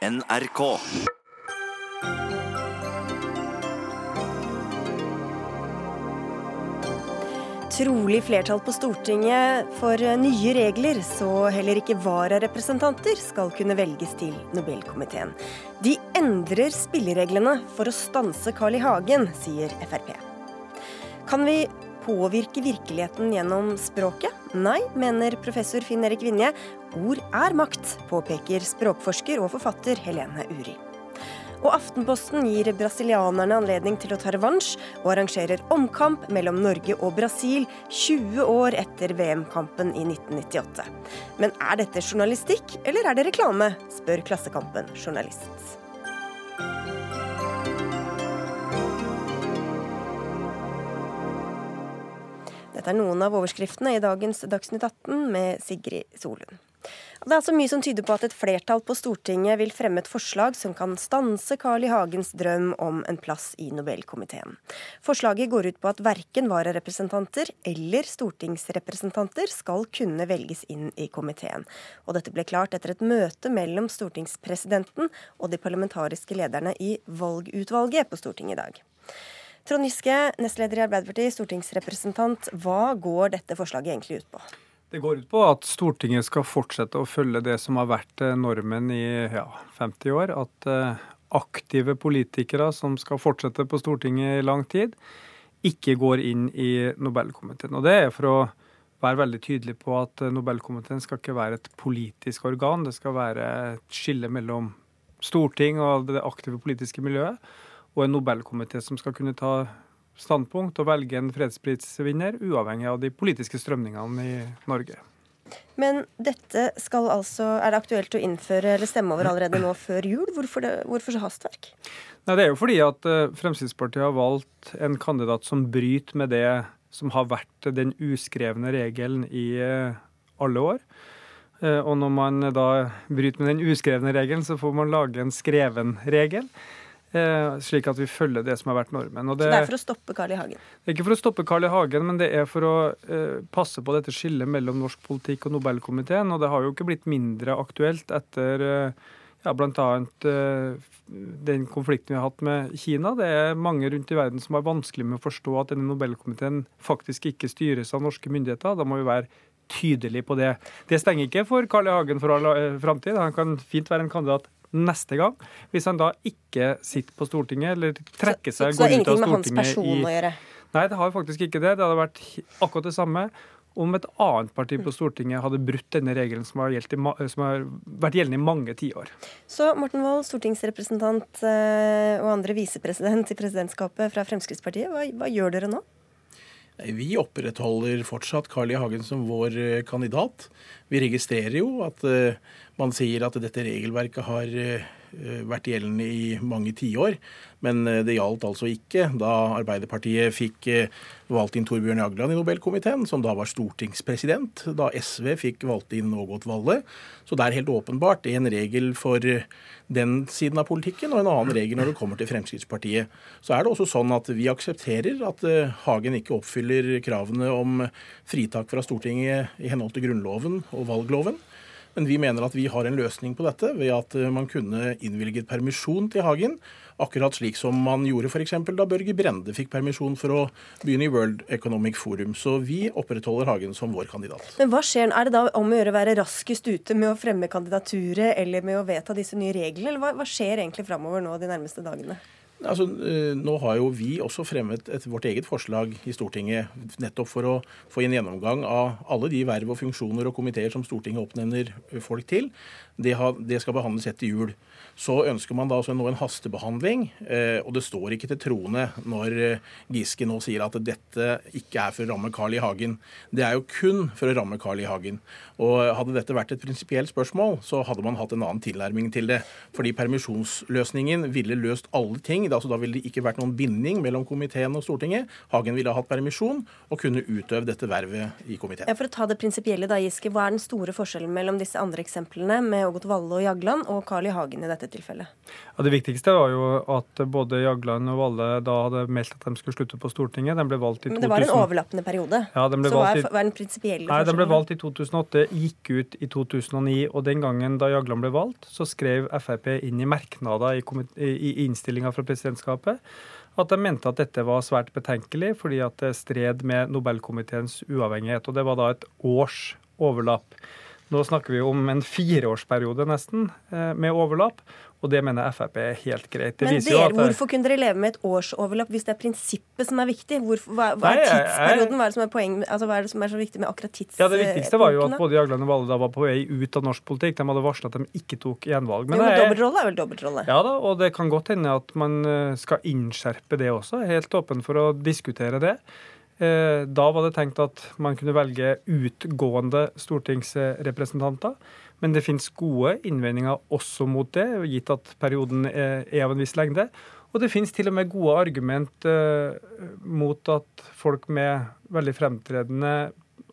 NRK. Trolig flertall på Stortinget for nye regler, så heller ikke vararepresentanter skal kunne velges til Nobelkomiteen. De endrer spillereglene for å stanse Carl I. Hagen, sier Frp. Kan vi påvirke virkeligheten gjennom språket? Nei, mener professor Finn Erik Vinje. Ord er makt, påpeker språkforsker og forfatter Helene Uri. Og Aftenposten gir brasilianerne anledning til å ta revansj, og arrangerer omkamp mellom Norge og Brasil 20 år etter VM-kampen i 1998. Men er dette journalistikk, eller er det reklame, spør Klassekampen journalist. Dette er noen av overskriftene i dagens Dagsnytt 18 med Sigrid Solund. Det er altså mye som tyder på at et flertall på Stortinget vil fremme et forslag som kan stanse Carl I. Hagens drøm om en plass i Nobelkomiteen. Forslaget går ut på at verken vararepresentanter eller stortingsrepresentanter skal kunne velges inn i komiteen. Og dette ble klart etter et møte mellom stortingspresidenten og de parlamentariske lederne i valgutvalget på Stortinget i dag. Trond Giske, nestleder i Arbeiderpartiet, stortingsrepresentant. Hva går dette forslaget egentlig ut på? Det går ut på at Stortinget skal fortsette å følge det som har vært eh, normen i ja, 50 år. At eh, aktive politikere som skal fortsette på Stortinget i lang tid, ikke går inn i Nobelkomiteen. Og Det er for å være veldig tydelig på at eh, Nobelkomiteen skal ikke være et politisk organ. Det skal være et skille mellom storting og det aktive politiske miljøet og en Nobelkomité som skal kunne ta standpunkt og velge en fredsprisvinner, uavhengig av de politiske strømningene i Norge. Men dette skal altså, er det aktuelt å innføre eller stemme over allerede nå før jul? Hvorfor, det, hvorfor så hastverk? Nei, Det er jo fordi at eh, Fremskrittspartiet har valgt en kandidat som bryter med det som har vært den uskrevne regelen i eh, alle år. Eh, og når man da bryter med den uskrevne regelen, så får man lage en skreven regel. Eh, slik at vi følger det som har vært normen. Det, så det er for å stoppe Carl I. Hagen? Det er ikke for å stoppe Carl I. Hagen, men det er for å eh, passe på dette skillet mellom norsk politikk og Nobelkomiteen. Og det har jo ikke blitt mindre aktuelt etter eh, ja, bl.a. Eh, den konflikten vi har hatt med Kina. Det er mange rundt i verden som har vanskelig med å forstå at denne Nobelkomiteen faktisk ikke styres av norske myndigheter. Da må vi være tydelige på det. Det stenger ikke for Carl I. Hagen for all eh, framtid. Han kan fint være en kandidat neste gang. Hvis han da ikke sitter på Stortinget eller trekker seg, så, så, går ut av Stortinget Så det har ingenting med hans person å gjøre? Nei, det har faktisk ikke det. Det hadde vært akkurat det samme om et annet parti på Stortinget hadde brutt denne regelen som har, i, som har vært gjeldende i mange tiår. Så Morten Wold, stortingsrepresentant eh, og andre visepresident i presidentskapet fra Fremskrittspartiet, hva, hva gjør dere nå? Vi opprettholder fortsatt Carl I. Hagen som vår eh, kandidat. Vi registrerer jo at uh, man sier at dette regelverket har uh, vært gjeldende i mange tiår. Men uh, det gjaldt altså ikke da Arbeiderpartiet fikk valgt inn Torbjørn Jagland i Nobelkomiteen, som da var stortingspresident. Da SV fikk valgt inn Ågot Valle. Så det er helt åpenbart en regel for den siden av politikken, og en annen regel når det kommer til Fremskrittspartiet. Så er det også sånn at vi aksepterer at Hagen ikke oppfyller kravene om fritak fra Stortinget i henhold til Grunnloven og valgloven. Men vi mener at vi har en løsning på dette ved at eh, man kunne innvilget permisjon til Hagen. Akkurat slik som man gjorde f.eks. da Børge Brende fikk permisjon for å begynne i World Economic Forum. Så vi opprettholder Hagen som vår kandidat. Men hva skjer? Er det da om å gjøre å være raskest ute med å fremme kandidaturet eller med å vedta disse nye reglene? Eller hva, hva skjer egentlig framover nå de nærmeste dagene? Altså, eh, nå har jo vi også fremmet et, vårt eget forslag i Stortinget nettopp for å få en gjennomgang av alle de verv og funksjoner og komiteer som Stortinget oppnevner folk til. Det, har, det skal behandles etter jul. Så ønsker man da også nå en hastebehandling, eh, og det står ikke til troende når eh, Giske nå sier at dette ikke er for å ramme Carl I. Hagen. Det er jo kun for å ramme Carl I. Hagen. Og Hadde dette vært et prinsipielt spørsmål, så hadde man hatt en annen tilnærming til det. Fordi permisjonsløsningen ville løst alle ting Altså, da ville det ikke vært noen binding mellom komiteen og Stortinget. Hagen ville ha hatt permisjon og kunne utøve dette vervet i komiteen. Ja, for å ta det prinsipielle da, Giske, Hva er den store forskjellen mellom disse andre eksemplene med Ågot Valle og Jagland og Carl I. Hagen i dette tilfellet? Ja, det viktigste var jo at både Jagland og Valle da hadde meldt at de skulle slutte på Stortinget. De ble valgt i 2000. Men det var en overlappende periode. Ja, de ble Så valgt i... hva er den prinsipielle Nei, De ble valgt i 2008, gikk ut i 2009. Og den gangen da Jagland ble valgt, så skrev Frp inn i merknader i, komit- i innstillinga fra presidentskapet at de mente at dette var svært betenkelig fordi at det stred med Nobelkomiteens uavhengighet. Og det var da et års overlapp. Nå snakker vi om en fireårsperiode nesten eh, med overlapp, og det mener Frp er helt greit. Det Men dere, det- hvorfor kunne dere leve med et årsoverlapp hvis det er prinsippet som er viktig? Hvorfor, hva, hva er tidsperioden? Hva er det som er poeng, altså, hva er det som er så viktig med akkurat tidspunktene? Ja, Det viktigste var jo at både Jagland og Valle da var på vei ut av norsk politikk. De hadde varsla at de ikke tok gjenvalg. Men, jo, men dobbeltrolle er vel dobbeltrolle? Ja da, og det kan godt hende at man eh, skal innskjerpe det også. Helt åpen for å diskutere det. Eh, Da var det tenkt at man kunne velge utgående stortingsrepresentanter. Men det finnes gode innvendinger også mot det, gitt at perioden er av en viss lengde. Og det finnes til og med gode argument eh, mot at folk med veldig fremtredende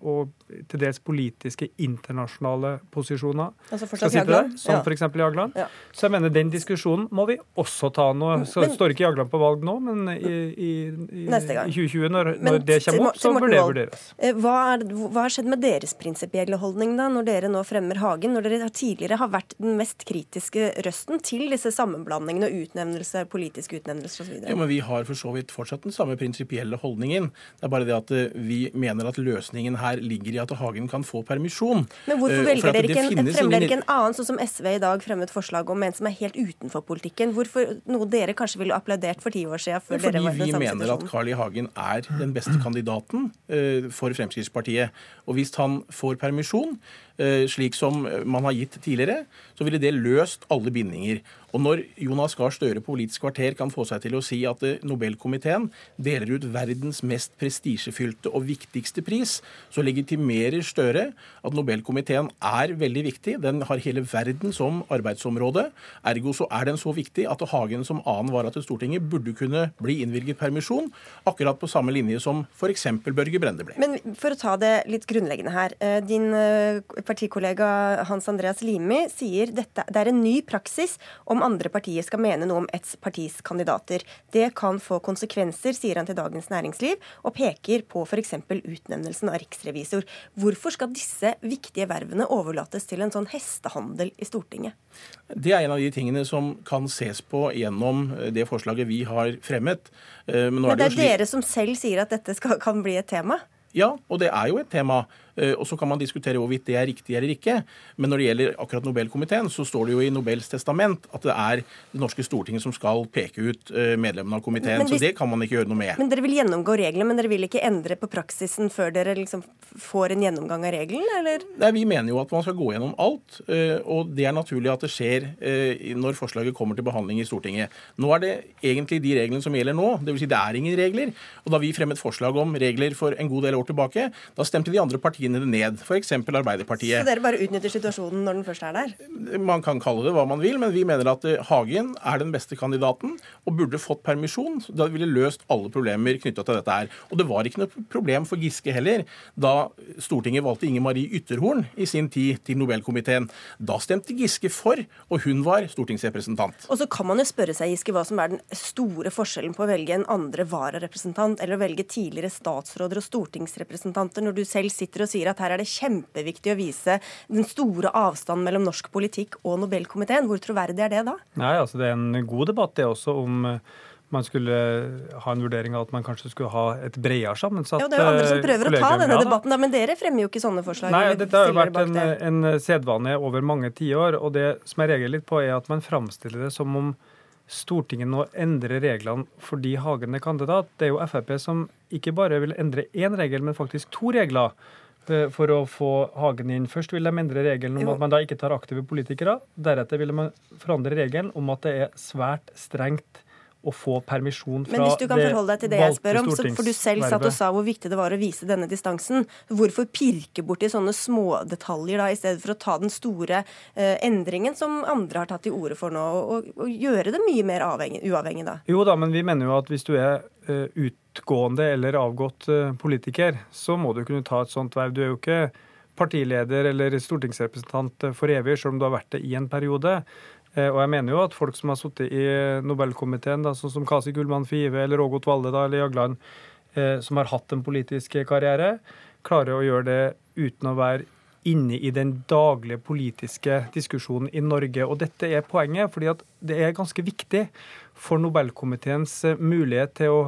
og til dels politiske internasjonale posisjoner Altså skal fortsatt sitte der, Jagland? som Ja. f.eks. Jagland. Ja. Så jeg mener den diskusjonen må vi også ta nå. Så Men- står ikke Jagland på valg nå, men i, i, i, Neste gang. i 2020, når, Men når det kommer opp, så bør det vurderes. Eh, Hva, er, hva har skjedd med deres prinsipielle holdning da, når dere nå fremmer Hagen? Når dere tidligere har vært den mest kritiske røsten til disse sammenblandingene og utnevnelser, politiske utnevnelser osv.? Ja, men Vi har for så vidt fortsatt den samme prinsipielle holdningen. Det er bare det at eh, vi mener at løsningen her ligger i at Hagen kan få permisjon. Men hvorfor Eh, velger dere ikke en, fremmer dere ikke en annen, sånn som SV i dag fremmet forslag om en som er helt utenfor politikken? Hvorfor Noe dere kanskje ville applaudert for ti år siden? Før Fordi dere var i vi den samme mener at? Carl I. Hagen er den beste kandidaten eh, for Fremskrittspartiet. Og hvis han får permisjon, slik som man har gitt tidligere, så ville det løst alle bindinger. Og når Jonas Gahr Støre Politisk kvarter kan få seg til å si at eh, Nobelkomiteen deler ut verdens mest prestisjefylte og viktigste pris, så legitimerer Støre at Nobelkomiteen er veldig viktig. Den har hele verden som arbeidsområde. Ergo så er den så viktig at Hagen som annen vara til Stortinget burde kunne bli innvilget permisjon, akkurat på samme linje som f.eks. Børge Brende ble. Men for å ta det litt grunnleggende her. eh, Din eh, partikollega Hans Andreas Limi sier dette det er en ny praksis om andre partier skal mene noe om et partis kandidater. Det kan få konsekvenser, sier han til Dagens Næringsliv, og peker på f.eks. utnevnelsen av riksrevisor. Hvorfor skal disse viktige vervene overlates til en sånn hestehandel i Stortinget? Det er en av de tingene som kan ses på gjennom det forslaget vi har fremmet. Eh, Men Men det er slik dere som selv sier at dette skal, kan bli et tema. Ja, og det er jo et tema. Eh, Og så kan man diskutere hvorvidt det er riktig eller ikke. Men når det gjelder akkurat Nobelkomiteen, så står det jo i Nobels testament at det er det norske Stortinget som skal peke ut eh, medlemmene av komiteen. Hvis- Så det kan man ikke gjøre noe med. Men dere vil gjennomgå reglene, men dere vil ikke endre på praksisen før dere liksom får en gjennomgang av reglene, eller? Nei, Vi mener jo at man skal gå gjennom alt, eh, og det er naturlig at det skjer når forslaget kommer til behandling i Stortinget. Nå er det egentlig de reglene som gjelder nå, dvs. Si det er ingen regler. Og da vi fremmet forslag om regler for en god del år tilbake, da stemte de andre partiene det ned, f.eks. Så Arbeiderpartiet. dere bare utnytter situasjonen når den først er der? Man kan kalle det hva man vil, men vi mener at eh, Hagen er den beste kandidaten og burde fått permisjon. Da ville løst alle problemer knytta til dette her. Og det var ikke noe problem for Giske heller da Stortinget valgte Inger Marie Ytterhorn i sin tid til Nobelkomiteen. Da stemte Giske for, og hun var stortingsrepresentant. Og så kan man jo spørre seg Giske, hva som er den store forskjellen på å velge en andre vararepresentant eller å velge tidligere statsråder og stortingsrepresentanter, når du selv sitter og sier at her er det kjempeviktig å vise den store avstanden mellom norsk politikk og Nobelkomiteen. Hvor troverdig er det da? Nei, altså Det er en god debatt det også om eh, man skulle ha en vurdering av at man kanskje skulle ha et bredere sammensatt Ja, Det er jo andre som eh, prøver å ta denne debatten, da, men dere fremmer jo ikke sånne forslag. Nei, dette har jo vært en, en sedvane over mange tiår. Og det som jeg reagerer litt på, er at man framstiller det som om Stortinget nå endrer reglene fordi Hagen er kandidat. Det er jo Frp som ikke bare vil endre én regel, men faktisk to regler eh, for å få Hagen inn. Først vil de endre regelen om Jo. at man da ikke tar aktive politikere. Deretter vil man forandre regelen om at det er svært strengt å få permisjon fra Men hvis du kan forholde deg til det jeg spør om, for du selv satt og sa hvor viktig det var å vise denne distansen, hvorfor pirke borti sånne smådetaljer da, i stedet for å ta den store eh, endringen som andre har tatt til orde for nå, og, og, gjøre det mye mer avhengig, uavhengig da? Jo da, men vi mener jo at hvis du er uh, utgående eller avgått uh, politiker, så må du kunne ta et sånt verv. Du er jo ikke partileder eller stortingsrepresentant for evig, selv om du har vært det i en periode. Eh, og jeg mener jo at folk som har sittet i Nobelkomiteen, da, sånn som Kasi Gullmann Five eller Ågot Valle da, eller Jagland, eh, som har hatt en politisk karriere, klarer å gjøre det uten å være inne i den daglige politiske diskusjonen i Norge. Og dette er poenget, fordi det er ganske viktig for Nobelkomiteens eh, mulighet til å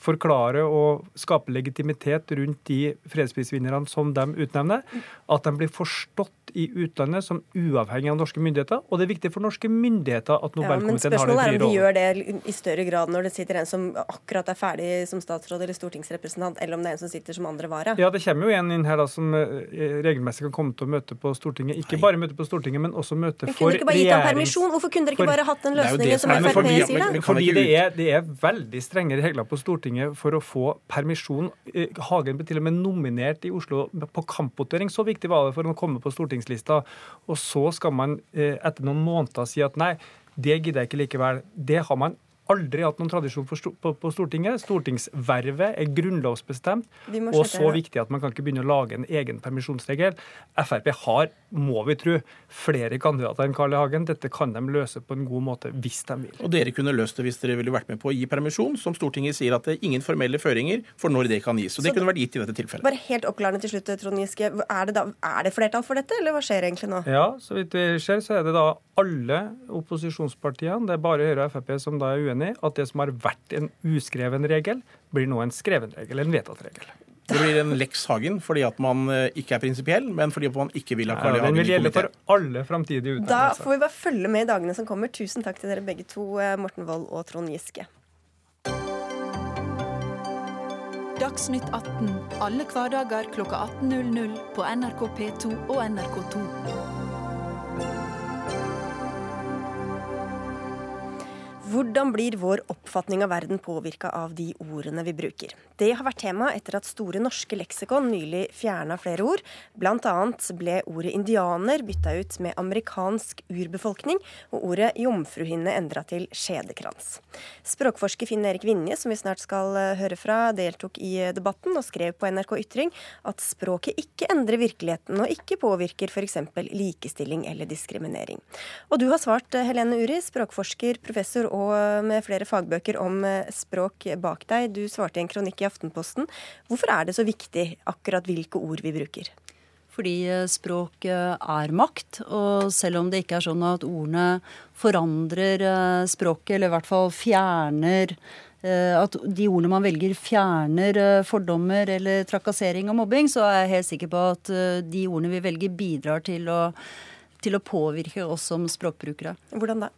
forklare og skape legitimitet rundt de fredsprisvinnerne som de utnevner, at de blir forstått i utlandet som uavhengig av norske myndigheter. Og det er viktig for norske myndigheter at Nobelkomiteen ja, har den frie rollen. Men spørsmålet er om de gjør det i større grad når det sitter en som akkurat er ferdig som statsråd eller stortingsrepresentant, eller om det er en som sitter som andre vara. Ja, det kommer jo en inn her da som eh, regelmessig kan komme til å møte på Stortinget. Ikke bare møte på Stortinget, men også møte men for regjerings... Kunne dere ikke bare gitt ham permisjon? Hvorfor kunne dere ikke bare hatt den løsningen som Frp sier da? Fordi det er, det er veldig strenge regler på Stortinget for å få permisjon. Eh, Hagen ble til og med nominert i Oslo på kampvotering. Så viktig var det for å komme på Stortinget stortingslista. Og så skal man eh, etter noen måneder si at nei, det gidder jeg ikke likevel. Det har man aldri hatt noen tradisjon på, på, Stortinget. Stortingsvervet er grunnlovsbestemt og så viktig at man kan ikke begynne å lage en egen permisjonsregel. Frp har, må vi tro, flere kandidater enn Carl I. Hagen. Dette kan de løse på en god måte hvis de vil. Og dere kunne løst det hvis dere ville vært med på å gi permisjon, som Stortinget sier at det er ingen formelle føringer for når det kan gis. Og det så kunne vært gitt i dette tilfellet. Bare helt oppklarende til slutt, Trond Giske. Er det, da, er det flertall for dette, eller hva skjer egentlig nå? Ja, så vidt vi ser, så er det da alle opposisjonspartiene. Det er bare Høyre og Frp som da er uenig. At det som har vært en uskreven regel, blir nå en skreven regel, en vedtatt regel. Det blir en Lex Hagen fordi at man eh, ikke er prinsipiell, men fordi man ikke vil ha Carl I. Hagen i komiteen. Den vil gjelde for alle framtidige utnevnelser. Da får vi bare følge med i dagene som kommer. Tusen takk til dere begge to, eh, Morten Wold og Trond Giske. Dagsnytt 18 alle hverdager klokka 18.00 på NRK P2 og NRK2. Hvordan blir vår oppfatning av verden påvirka av de ordene vi bruker? Det har vært tema etter at Store norske leksikon nylig fjerna flere ord. Blant annet ble ordet indianer bytta ut med amerikansk urbefolkning, og ordet jomfruhinne endra til skjedekrans. Språkforsker Finn Erik Vinje, som vi snart skal eh, høre fra, deltok i eh, debatten og skrev på NRK Ytring at språket ikke endrer virkeligheten og ikke påvirker f.eks. likestilling eller diskriminering. Og du har svart, eh, Helene Uri, språkforsker, professor og og med flere fagbøker om eh, språk bak deg. Du svarte i en kronikk i Aftenposten. Hvorfor er det så viktig akkurat hvilke ord vi bruker? Fordi eh, språk eh, er makt, og selv om det ikke er sånn at ordene forandrer språket, eller i hvert fall fjerner at de ordene man velger, fjerner fordommer eller trakassering og mobbing, så er jeg helt sikker på at de ordene vi velger, bidrar til å, til å påvirke oss som språkbrukere. Hvordan da?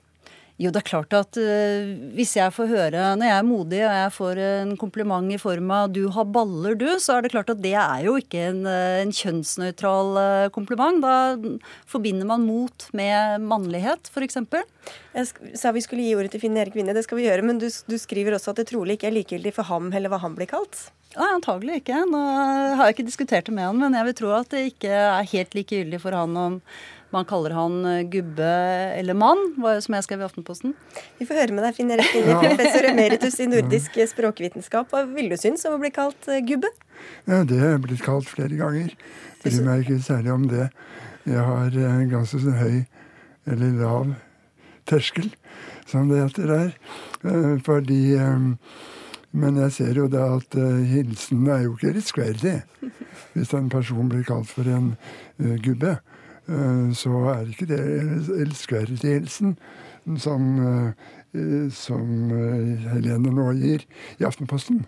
Jo, det er klart at uh, hvis jeg får høre Når jeg er modig og jeg får en kompliment i form av 'du har baller, du', så er det klart at det er jo ikke en, eh, en kjønnsnøytral uh, kompliment. Da forbinder man mot med mannlighet, f.eks. Jeg sa vi skulle gi ordet til Finn Erik Vinje, det skal vi gjøre. Men du, du skriver også at det trolig ikke er likegyldig for ham eller hva han blir kalt? Ja, antagelig ikke. Nå har jeg ikke diskutert det med han, men jeg vil tro at det ikke er helt likegyldig for han om man kaller han eh, gubbe eller mann, som jeg skrev i Aftenposten. Vi får høre med deg, Finn Erik Inge, professor emeritus i nordisk språkvitenskap. Hva vil du synes om å bli kalt eh, gubbe? Ja, Det er blitt kalt flere ganger. Bryr meg ikke særlig om det. Jeg har en ganske sånn høy eller lav terskel, som det heter der. Eh, fordi men jeg ser jo da at hilsen er jo ikke rettferdig. hvis en person blir kalt for en gubbe. Eh, så er ikke det elskverdigheten som, eh, som eh, Helene nå gir i Aftenposten.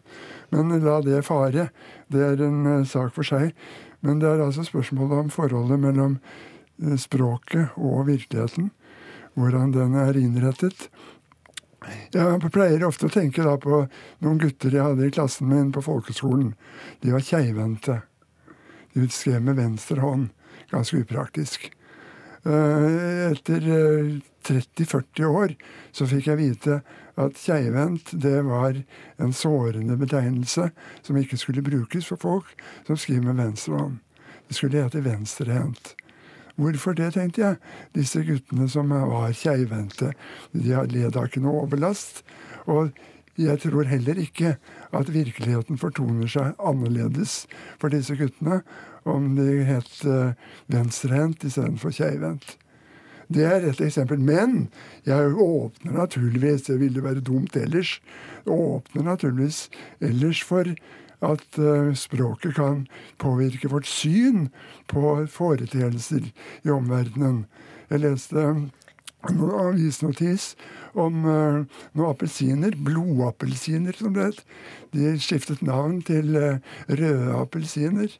Men la det fare. Det er en sak for seg. Men det er altså spørsmålet om forholdet mellom språket og virkeligheten. Hvordan den er innrettet. Jeg pleier ofte å tenke da på noen gutter jeg hadde i klassen min på folkeskolen. De var keivhendte. De skrev med venstre hånd ganske upraktisk. Eh, etter 30-40 år så fikk jeg vite at keivhendt det var en sårende betegnelse som ikke skulle brukes for folk som skriver med venstre hånd. Det skulle hete venstrehendt. Hvorfor det, tenkte jeg. Disse guttene som var keivhendte, de led av ikke noe overlast. Og jeg tror heller ikke at virkeligheten fortoner seg annerledes for disse guttene om de het uh, venstrehendt istedenfor keivhendt. Det er et eksempel. Men jeg åpner naturligvis, det ville være dumt ellers, åpner naturligvis ellers for at uh, språket kan påvirke vårt syn på foreteelser i omverdenen. Jeg leste en avisnotis om uh, noen appelsiner, blodappelsiner som det het. De skiftet navn til røde appelsiner.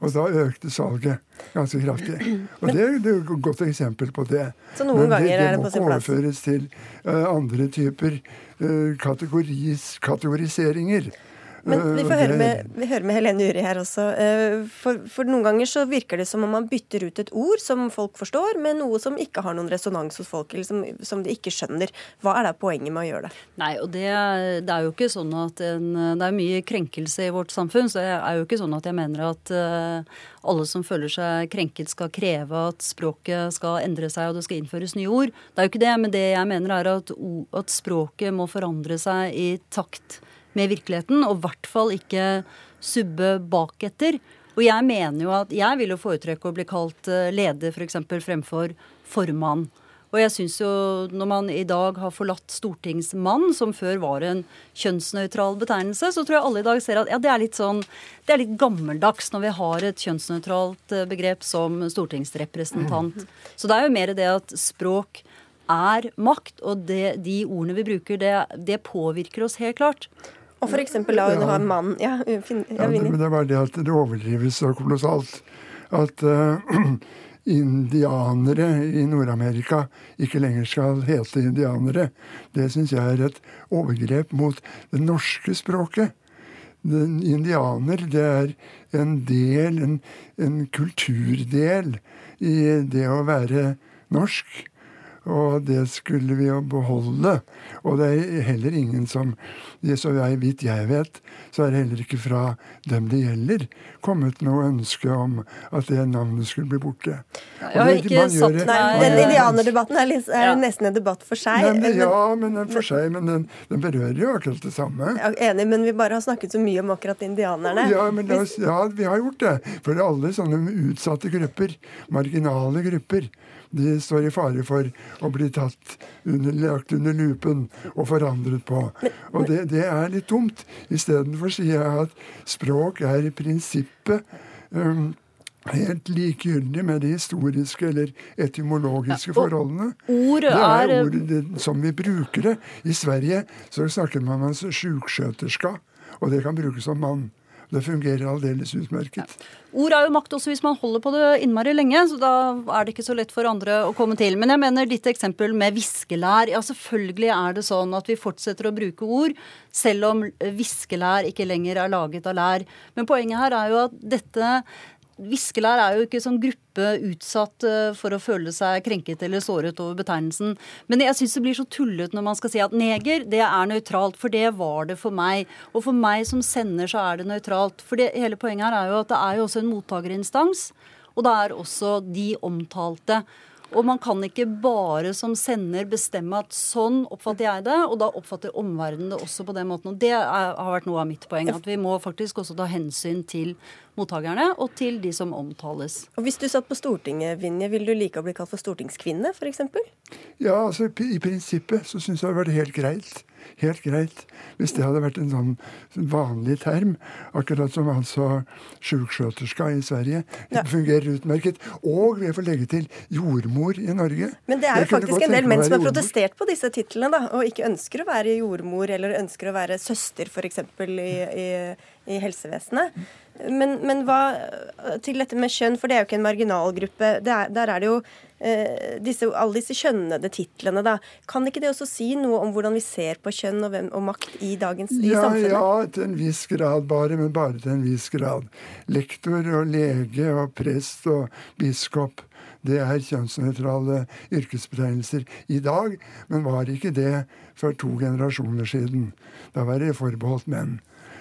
Og da økte salget ganske kraftig. Og det, det er et godt eksempel på det. Så noen Men ganger det, det er det på sin plass? Det må overføres til uh, andre typer uh, kategoris, kategoriseringer. Men vi får Uh, høre med, vi hører med Helene Uri her også. Eh, For, for noen ganger så virker det som om man bytter ut et ord som folk forstår, med noe som ikke har noen resonans hos folk, eller som, som de ikke skjønner. Hva er da poenget med å gjøre det? Nei, og det, det er jo ikke sånn at en, Det er mye krenkelse i vårt samfunn, så det er jo ikke sånn at jeg mener at eh, alle som føler seg krenket, skal kreve at språket skal endre seg og det skal innføres nye ord. Det er jo ikke det, men det jeg mener er at, at språket må forandre seg i takt med virkeligheten, og i hvert fall ikke subbe baketter. Og jeg mener jo at jeg vil jo foretrekke å bli kalt eh, leder f.eks. fremfor formann. Og jeg synes jo når man i dag har forlatt stortingsmann, som før var en kjønnsnøytral betegnelse, så tror jeg alle i dag ser at ja, det er litt sånn Det er litt gammeldags når vi har et kjønnsnøytralt eh, begrep som stortingsrepresentant. Så det er jo mer det at språk er makt, og det, de ordene vi bruker, det, det påvirker oss helt klart. Og eksempel la hun ha en mann Ja, fin, ja, men det bare det at det overdrives så kolossalt. At uh, indianere i Nord-Amerika ikke lenger skal hete indianere. Det syns jeg er et overgrep mot det norske språket. Den indianer, det er en del, en, en kulturdel i det å være norsk. Og det skulle vi jo beholde. Og det er heller ingen som Så jeg, vidt jeg vet, så er det heller ikke fra dem det gjelder, kommet noe ønske om at det navnet skulle bli borte. Jeg har det- ikke satt gjør Nei, den indianerdebatten er, litt, er Ja. nesten en debatt for seg. Nei, men, men- ja, men den for seg, men den, den berører jo akkurat det samme. Jeg er enig, men vi bare har snakket så mye om akkurat indianerne. Ja, men oss, ja, vi har gjort det. For alle sånne utsatte grupper, marginale grupper, de står i fare for å bli tatt under, lagt under lupen og forandret på. Og det, det er litt dumt. Istedenfor sier jeg at språk er i prinsippet um, helt likegyldig med de historiske eller etymologiske forholdene. ord det er er- ord som vi bruker det. I Sverige så snakker man om sjuksköterska, og det kan brukes som mann. Det fungerer aldeles utmerket. Ord er jo makt også hvis man holder på det innmari lenge, så da er det ikke så lett for andre å komme til. Men jeg mener ditt eksempel med viskelær. Ja, selvfølgelig er det sånn at vi fortsetter å bruke ord, selv om viskelær ikke lenger er laget av lær. Men poenget her er jo at dette Viskelær er jo ikke sånn gruppe utsatt eh, for å føle seg krenket eller såret over betegnelsen. Men jeg syns det blir så tullete når man skal si at neger, det er nøytralt, for det var det for meg. Og for meg som sender, så er det nøytralt. For det, hele poenget her er jo at det er jo også en mottakerinstans. Og det er også de omtalte. Og man kan ikke bare som sender bestemme at sånn oppfatter jeg det, og da oppfatter omverdenen det også på den måten. Og det er, har vært noe av mitt poeng. At vi må faktisk også ta hensyn til mottakerne og til de som omtales. Og Hvis du satt på Stortinget, Vinje, ville du like å bli kalt for stortingskvinne, f.eks.? Ja, altså i prinsippet så syns jeg det hadde vært helt greit. Helt greit. Hvis det hadde vært en sånn vanlig term. Akkurat som altså sjuksköterska i Sverige. Det Ja. fungerer utmerket. Og vi får legge til jordmor i Norge. Men det er jo faktisk en del menn som har protestert på disse titlene, da, og ikke ønsker å være jordmor eller ønsker å være søster, f.eks. I, i, i helsevesenet. Men, men hva til dette med kjønn, for det er jo ikke en marginalgruppe. Er, der er det jo eh, disse, alle disse kjønnede titlene, da. Kan ikke det også si noe om hvordan vi ser på kjønn og, hvem, og makt i dagens i Ja, samfunnet? ja, til en viss grad bare, men bare til en viss grad. Lektor og lege og prest og biskop, Det er kjønnsnøytrale yrkesbetegnelser i dag, men var ikke det for to generasjoner siden. Da var det forbeholdt menn.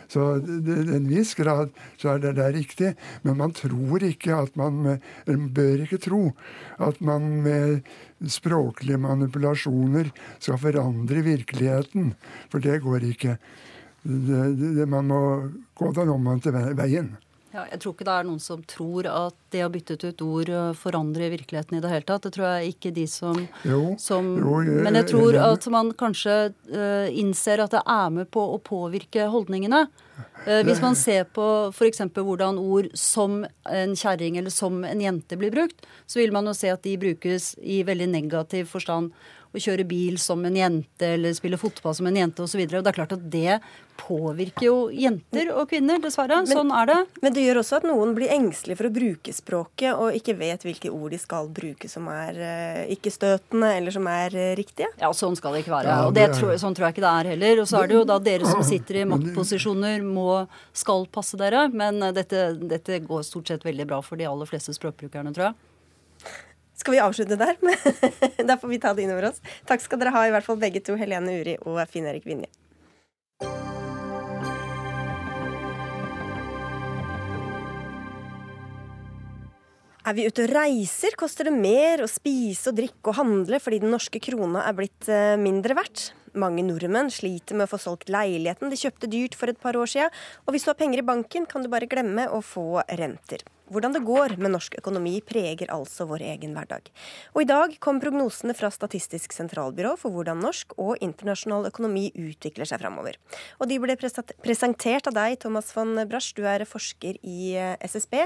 Så en viss grad så er det der riktig, men man tror ikke at man bør ikke tro at man med språklige manipulasjoner skal forandre virkeligheten. For det går ikke. Det, det, man må gå den omvendte veien. Ja, jeg tror ikke det er noen som tror at det å bytte ut ord eh, forandrer virkeligheten i det hele tatt. Det tror jeg ikke de som, jo, som jo, jeg, Men jeg tror at man kanskje uh, innser at det er med på å påvirke holdningene. Uh, hvis man ser på f.eks. hvordan ord som en kjerring eller som en jente blir brukt, så vil man jo se at de brukes i veldig negativ forstand å kjøre bil som en jente eller spille fotball som en jente osv. Det er klart at det påvirker jo jenter og kvinner, dessverre. Men, sånn er det. Men det gjør også at noen blir engstelige for å bruke språket og ikke vet hvilke ord de skal bruke som er uh, ikke støtende eller som er uh, riktige. Ja, sånn skal det ikke være. Ja, og tror, sånn tror jeg ikke det er heller. Og så er det jo da dere som sitter i maktposisjoner må skal passe dere. Men uh, dette, dette går stort sett veldig bra for de aller fleste språkbrukerne, tror jeg. Skal vi avslutte der? da får vi ta det innover oss. Takk skal dere ha, i hvert fall begge to, Helene Uri og Finn Erik Vinje. Er vi ute og reiser, koster det mer å spise og drikke og handle fordi den norske krona er blitt eh, mindre verdt. Mange nordmenn sliter med å få solgt leiligheten de kjøpte dyrt for et par år siden, og hvis du har penger i banken, kan du bare glemme å få renter. Hvordan det går med norsk økonomi preger altså vår egen hverdag. Og i dag kom prognosene fra Statistisk sentralbyrå for hvordan norsk og internasjonal økonomi utvikler seg framover. Og de ble presentert av deg, Thomas von Brasch, du er forsker i eh, SSB.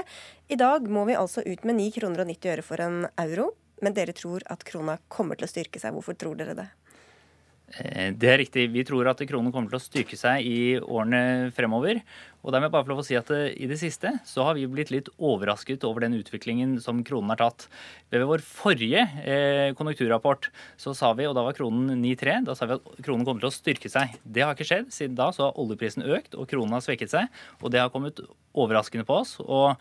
I dag må vi altså ut med 9 kroner og 90 øre for en euro, men dere tror at krona kommer til å styrke seg. Hvorfor tror dere det? Eh, det er riktig. Vi tror at kronen kommer til å styrke seg i årene fremover. Og dermed bare for å si at eh, I det siste så har vi blitt litt overrasket over den utviklingen som kronen har tatt. Ved vår forrige eh, konjunkturrapport så sa vi, og da var kronen 9,3, da sa vi at kronen kommer til å styrke seg. Det har ikke skjedd. Siden da så har oljeprisen økt, og kronen har svekket seg. Og det har kommet overraskende på oss. og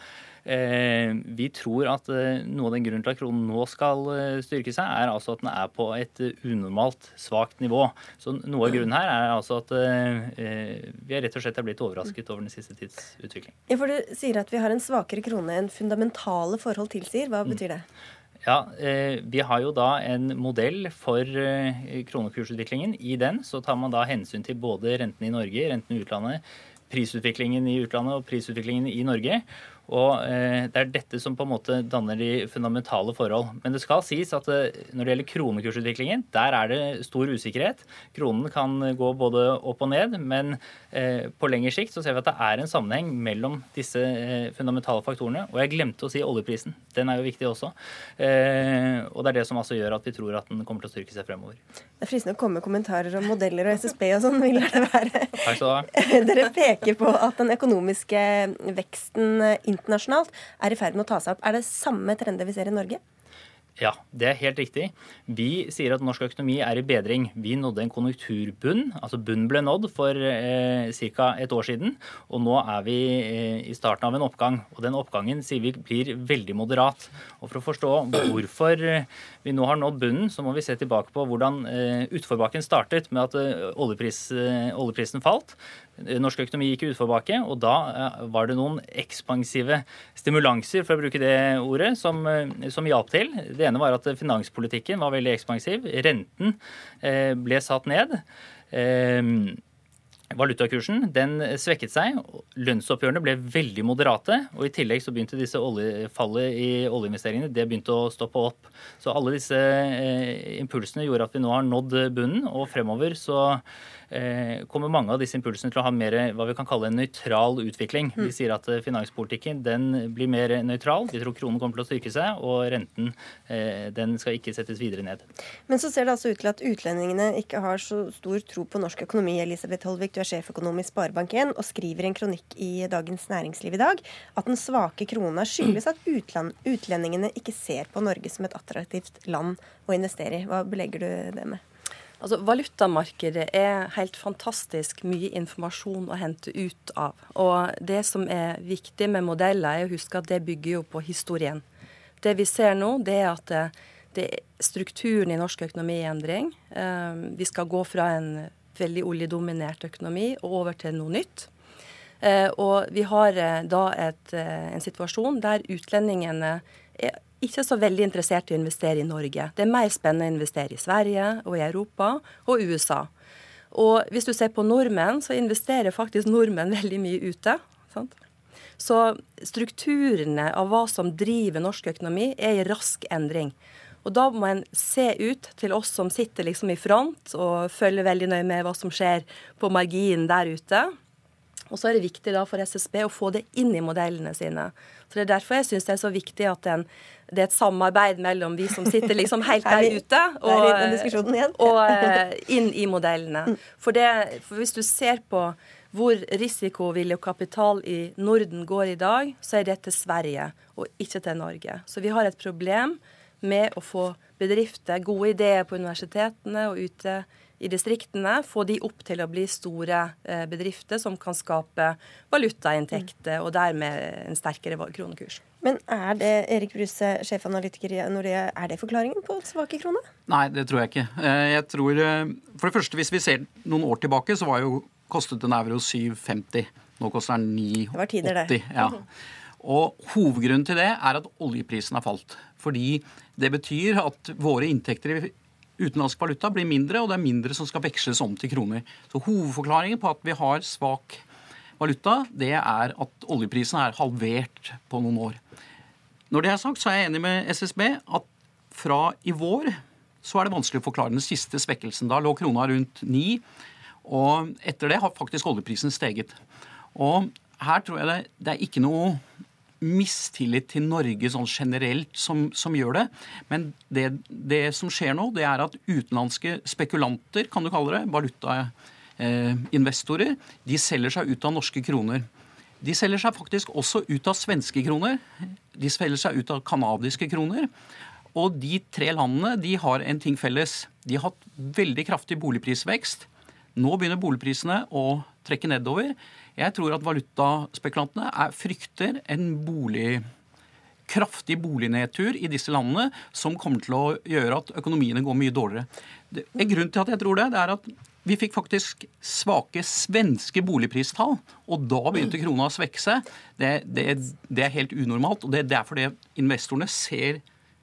vi tror at eh, noe av den grunnen til at kronen nå skal eh, styrke seg, er altså at den er på et unormalt svakt nivå. Så noe av grunnen her er altså at vi er rett og slett er blitt overrasket over den siste tids utvikling. Ja, for Du sier at vi har en svakere krone enn fundamentale forhold tilsier. Hva mm. betyr det? Ja, eh, Vi har jo da en modell for eh, kronekursutviklingen. I den så tar man da hensyn til både rentene i Norge, rentene i utlandet, prisutviklingen i utlandet og prisutviklingen i Norge. Og eh, Det er dette som på en måte danner de fundamentale forhold. Men det skal sies at eh, når det gjelder kronekursutviklingen, der er det stor usikkerhet. Kronen kan gå både opp og ned, men eh, på lengre sikt så ser vi at det er en sammenheng mellom disse fundamentale faktorene. Og jeg glemte å si oljeprisen. Den er jo viktig også. Og det er det som altså gjør at vi tror at den kommer til å styrke seg fremover. Det er fristende å komme med kommentarer om modeller og SSB og sånn, vil det være. Takk skal du ha. Dere peker på at den økonomiske veksten internasjonalt er i ferd med å ta seg opp. Er det samme trender vi ser i Norge? Ja, det er helt riktig. Vi sier at norsk økonomi er i bedring. Vi nådde en konjunkturbunn. Altså bunn ble nådd for eh, ca. et år siden. Og nå er vi eh, i starten av en oppgang. Og den oppgangen sier vi blir veldig moderat. Og for å forstå hvorfor vi nå har nådd bunnen, så må vi se tilbake på hvordan eh, utforbakken startet med at eh, oljepris, eh, oljeprisen falt. Norsk økonomi gikk utforbakke, og da eh, var det noen ekspansive stimulanser, for å bruke det ordet, som, eh, som hjalp til. Det ene var at finanspolitikken var veldig ekspansiv. Renten eh, ble satt ned. Valutakursen den svekket seg. Lønnsoppgjørene ble veldig moderate. og I tillegg så begynte disse oljefallet i oljeinvesteringene det begynte å stoppe opp. Så alle disse impulsene gjorde at vi nå har nådd bunnen. Og fremover så kommer mange av disse impulsene til å ha mer hva vi kan kalle en nøytral utvikling. Vi mm. sier at eh, finanspolitikken den blir mer nøytral. Vi tror kronen kommer til å styrke seg, og renten eh, den skal ikke settes videre ned. Men så ser det altså ut til at utlendingene ikke har så stor tro på norsk økonomi. Elisabeth Holvik, du er sjeføkonom i Sparebank1 og skriver i en kronikk i Dagens Næringsliv i dag at den svake krona skyldes at utlendingene ikke ser på Norge som et attraktivt land å investere i. Hva belegger du det med? Altså, Valutamarkedet er helt fantastisk mye informasjon å hente ut av. Og det som er viktig med modeller, er å huske at det bygger jo på historien. Det vi ser nå, det er at det, det strukturen i norsk økonomi i endring. Eh, vi skal gå fra en veldig oljedominert økonomi og over til noe nytt. Eh, og vi har da et, en situasjon der utlendingene er ikke så veldig interessert i å investere i Norge. Det er mer spennende å investere i Sverige og i Europa og USA. Og hvis du ser på nordmenn, så investerer faktisk nordmenn veldig mye ute. Sant? Så strukturene av hva som driver norsk økonomi, er i rask endring. Og da må en se ut til oss som sitter liksom i front og følger veldig nøye med hva som skjer på marginen der ute. Og så er det viktig da for SSB å få det inn i modellene sine. Så Det er derfor jeg syns det er så viktig at den, det er et samarbeid mellom vi som sitter liksom helt der ute, og, og eh, inn i modellene. Mm. For, det, for hvis du ser på hvor risikovillig kapital i Norden går i dag, så er det til Sverige og ikke til Norge. Så vi har et problem med å få bedrifter, gode ideer på universitetene og ute i distriktene, få de opp til å bli store eh, bedrifter som kan skape valutainntekter og dermed en sterkere kronekurs. Men er det Erik Bruse, sjefanalytiker i Nordea, er det forklaringen på svake krone? Nei, det tror jeg ikke. Eh, jeg tror, eh, For det første, hvis vi ser noen år tilbake, så var jo, kostet en euro 7,50. Nå koster den 9,80. Det var tider Ja. Og Hovedgrunnen til det er at oljeprisen har falt. Fordi det betyr at våre inntekter utenlandsk valuta blir mindre, og det er mindre som skal veksles om til kroner. Så Hovedforklaringen på at vi har svak valuta, det er at oljeprisen er halvert på noen år. Når det er sagt, så er jeg enig med SSB at fra i vår så er det vanskelig å forklare den siste svekkelsen. Da lå krona rundt ni, og etter det har faktisk oljeprisen steget. Og her tror jeg det, det er ikke noe mistillit til Norge sånn generelt som, som gjør det. Men det, det, som skjer nå, det er at utenlandske spekulanter, kan du kalle det, valutainvestorer, eh, de selger seg ut av norske kroner. De selger seg faktisk også ut av svenske kroner. De selger seg ut av canadiske kroner. Og de tre landene de har en ting felles. De har hatt veldig kraftig boligprisvekst. Nå begynner boligprisene å trekke nedover. Jeg tror at valutaspekulantene er, frykter en bolig, kraftig bolignedtur i disse landene som kommer til å gjøre at økonomiene går mye dårligere. En grunn til at jeg tror det, det er at vi fikk faktisk svake svenske boligpristall, og da begynte krona å svekke seg. Det, det, det er helt unormalt, og det, er derfor det investorene ser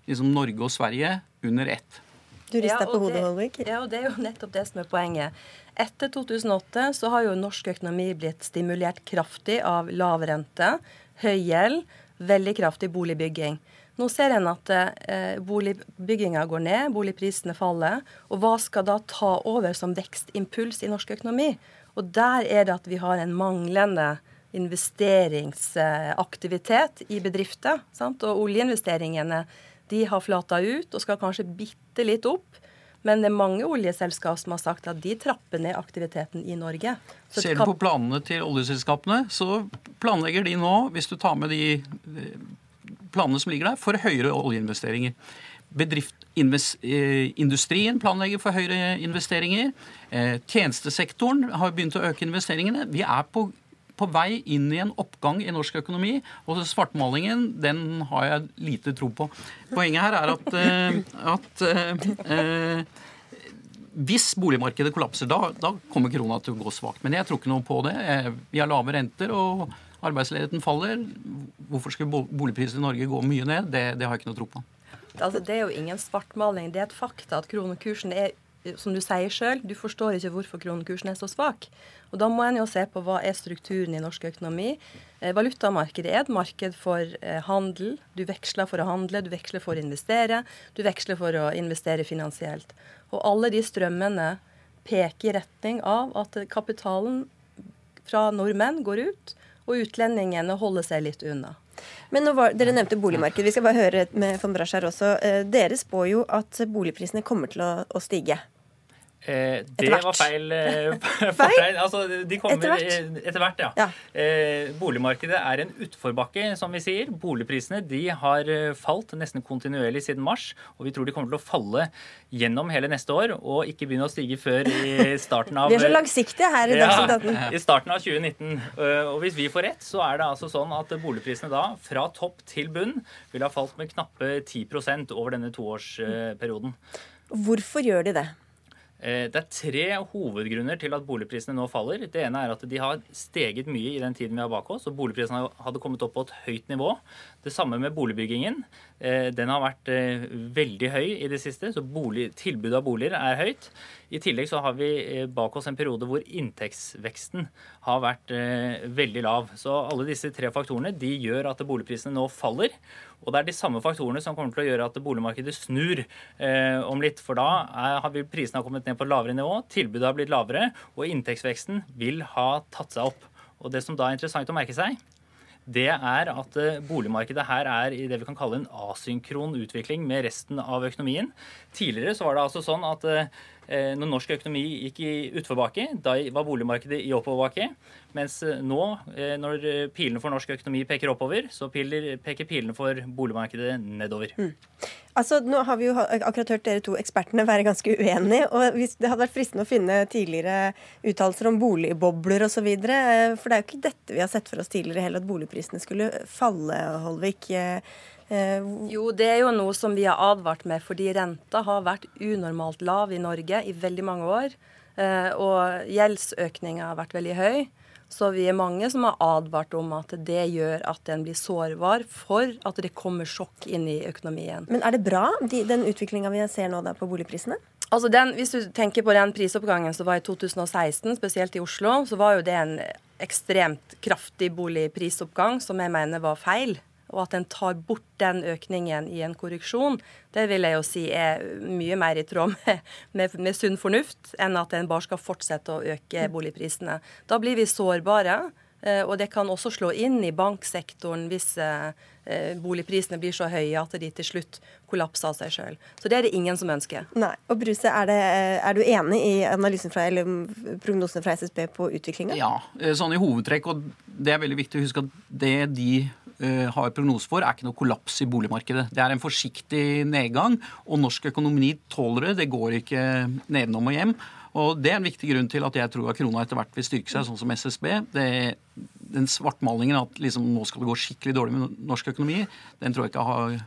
liksom Norge og Sverige under ett. Du rister ja, på hodet, Holvik. Ja, og det er jo nettopp det som er poenget. Etter 2008 så har jo norsk økonomi blitt stimulert kraftig av lav rente, høy gjeld, veldig kraftig boligbygging. Nå ser en at eh, boligbygginga går ned, boligprisene faller. Og hva skal da ta over som vekstimpuls i norsk økonomi? Og der er det at vi har en manglende investeringsaktivitet i bedrifter. Sant? Og oljeinvesteringene de har flata ut og skal kanskje bitte litt opp. Men det er mange oljeselskap som har sagt at de trapper ned aktiviteten i Norge. Så Ser du på planene til oljeselskapene, så planlegger de nå, hvis du tar med de eh, planene som ligger der, for høyere oljeinvesteringer. Bedrift, eh, industrien planlegger for høyere investeringer. Eh, tjenestesektoren har begynt å øke investeringene. Vi er på på vei inn i en oppgang i norsk økonomi. Og svartmalingen, den har jeg lite tro på. Poenget her er at, uh, at uh, uh, hvis boligmarkedet kollapser, da, da, kommer krona til å gå svakt. Men jeg tror ikke noe på det. Vi har lave renter, og arbeidsledigheten faller. Hvorfor skulle boligprisene i Norge gå mye ned? Det, det har jeg ikke noe tro på. Altså, det er jo ingen svartmaling. Det er et fakta at kronekursen er som du sier sjøl, du forstår ikke hvorfor kronekursen er så svak. Og Da må en jo se på hva er strukturen i norsk økonomi. Eh, valutamarkedet er et marked for eh, handel. Du veksler for å handle, du veksler for å investere, du veksler for å investere finansielt. Og alle de strømmene peker i retning av at kapitalen fra nordmenn går ut, og utlendingene holder seg litt unna. Men var, Dere nevnte boligmarkedet. Vi skal bare høre med von Brasch her også. Eh, dere spår jo at boligprisene kommer til å, å stige. Eh, det var feil. Eh, feil? Altså, de kommer etter hvert, etter hvert ja. ja. Eh, boligmarkedet er en utforbakke, som vi sier. Boligprisene de har eh, falt nesten kontinuerlig siden mars. Og vi tror de kommer til å falle gjennom hele neste år, og ikke begynne å stige før i starten av Vi er så langsiktige her i Dagsnytt 18. Ja, I starten av 2019. Eh, og hvis vi får rett, så er det altså sånn at boligprisene da, fra topp til bunn, vil ha falt med knappe 10% over denne toårsperioden. Hvorfor gjør de det? Eh, det er tre hovedgrunner til at boligprisene nå faller. Det ene er at de har steget mye i den tiden vi har bak oss, og boligprisene hadde kommet opp på et høyt nivå. Det samme med boligbyggingen. Eh, den har vært eh, veldig høy i det siste, så bolig, tilbudet av boliger er høyt. I tillegg så har vi bak oss en periode hvor inntektsveksten har vært veldig lav. Så alle disse tre faktorene de gjør at boligprisene nå faller. Og det er de samme faktorene som kommer til å gjøre at boligmarkedet snur eh, om litt. For da har vi, prisene kommet ned på lavere nivå, tilbudet har blitt lavere, og inntektsveksten vil ha tatt seg opp. Og det som da er interessant å merke seg, det er at eh, boligmarkedet her er i det vi kan kalle en asynkron utvikling med resten av økonomien. Tidligere så var det altså sånn at eh, når norsk økonomi gikk i utforbakke, da var boligmarkedet i oppoverbakke. Mens eh, nå, eh, når pilene for norsk økonomi peker oppover, så peker pilene for boligmarkedet nedover. Mm. Altså, Nå har vi jo akkurat hørt dere to ekspertene være ganske uenige. og Det hadde vært fristende å finne tidligere uttalelser om boligbobler osv. For det er jo ikke dette vi har sett for oss tidligere heller, at boligprisene skulle falle, Holvik. Eh, jo, det er jo noe som vi har advart med, fordi renta har vært unormalt lav i Norge i veldig mange år. Eh, og gjeldsøkninga har vært veldig høy. Så vi er mange som har advart om at det gjør at en blir sårbar for at det kommer sjokk inn i økonomien. Men er det bra, de, den utviklinga vi ser nå på boligprisene? Altså den, Hvis du tenker på den prisoppgangen som var i 2016, spesielt i Oslo, så var jo det en ekstremt kraftig boligprisoppgang som jeg mener var feil og at en tar bort den økningen i en korreksjon, det vil jeg jo si er mye mer i tråd med, med, med sunn fornuft enn at en bare skal fortsette å øke boligprisene. Da blir vi sårbare. Eh, og det kan også slå inn i banksektoren hvis eh, eh, boligprisene blir så høye at de til slutt kollapser av seg sjøl. Så det er det ingen som ønsker. Nei. Og Bruse, er, det, er du enig i analysen fra, eller prognosene fra SSB på utviklinga? Ja, sånn i hovedtrekk. Og det er veldig viktig å huske at det de har prognose for, er ikke noe kollaps i boligmarkedet. Det er en forsiktig nedgang, og norsk økonomi tåler det. Det går ikke nedenom og hjem. Og Det er en viktig grunn til at jeg tror at krona etter hvert vil styrke seg, sånn som SSB. Det, den svartmalingen at liksom nå skal det gå skikkelig dårlig med norsk økonomi, den tror jeg ikke har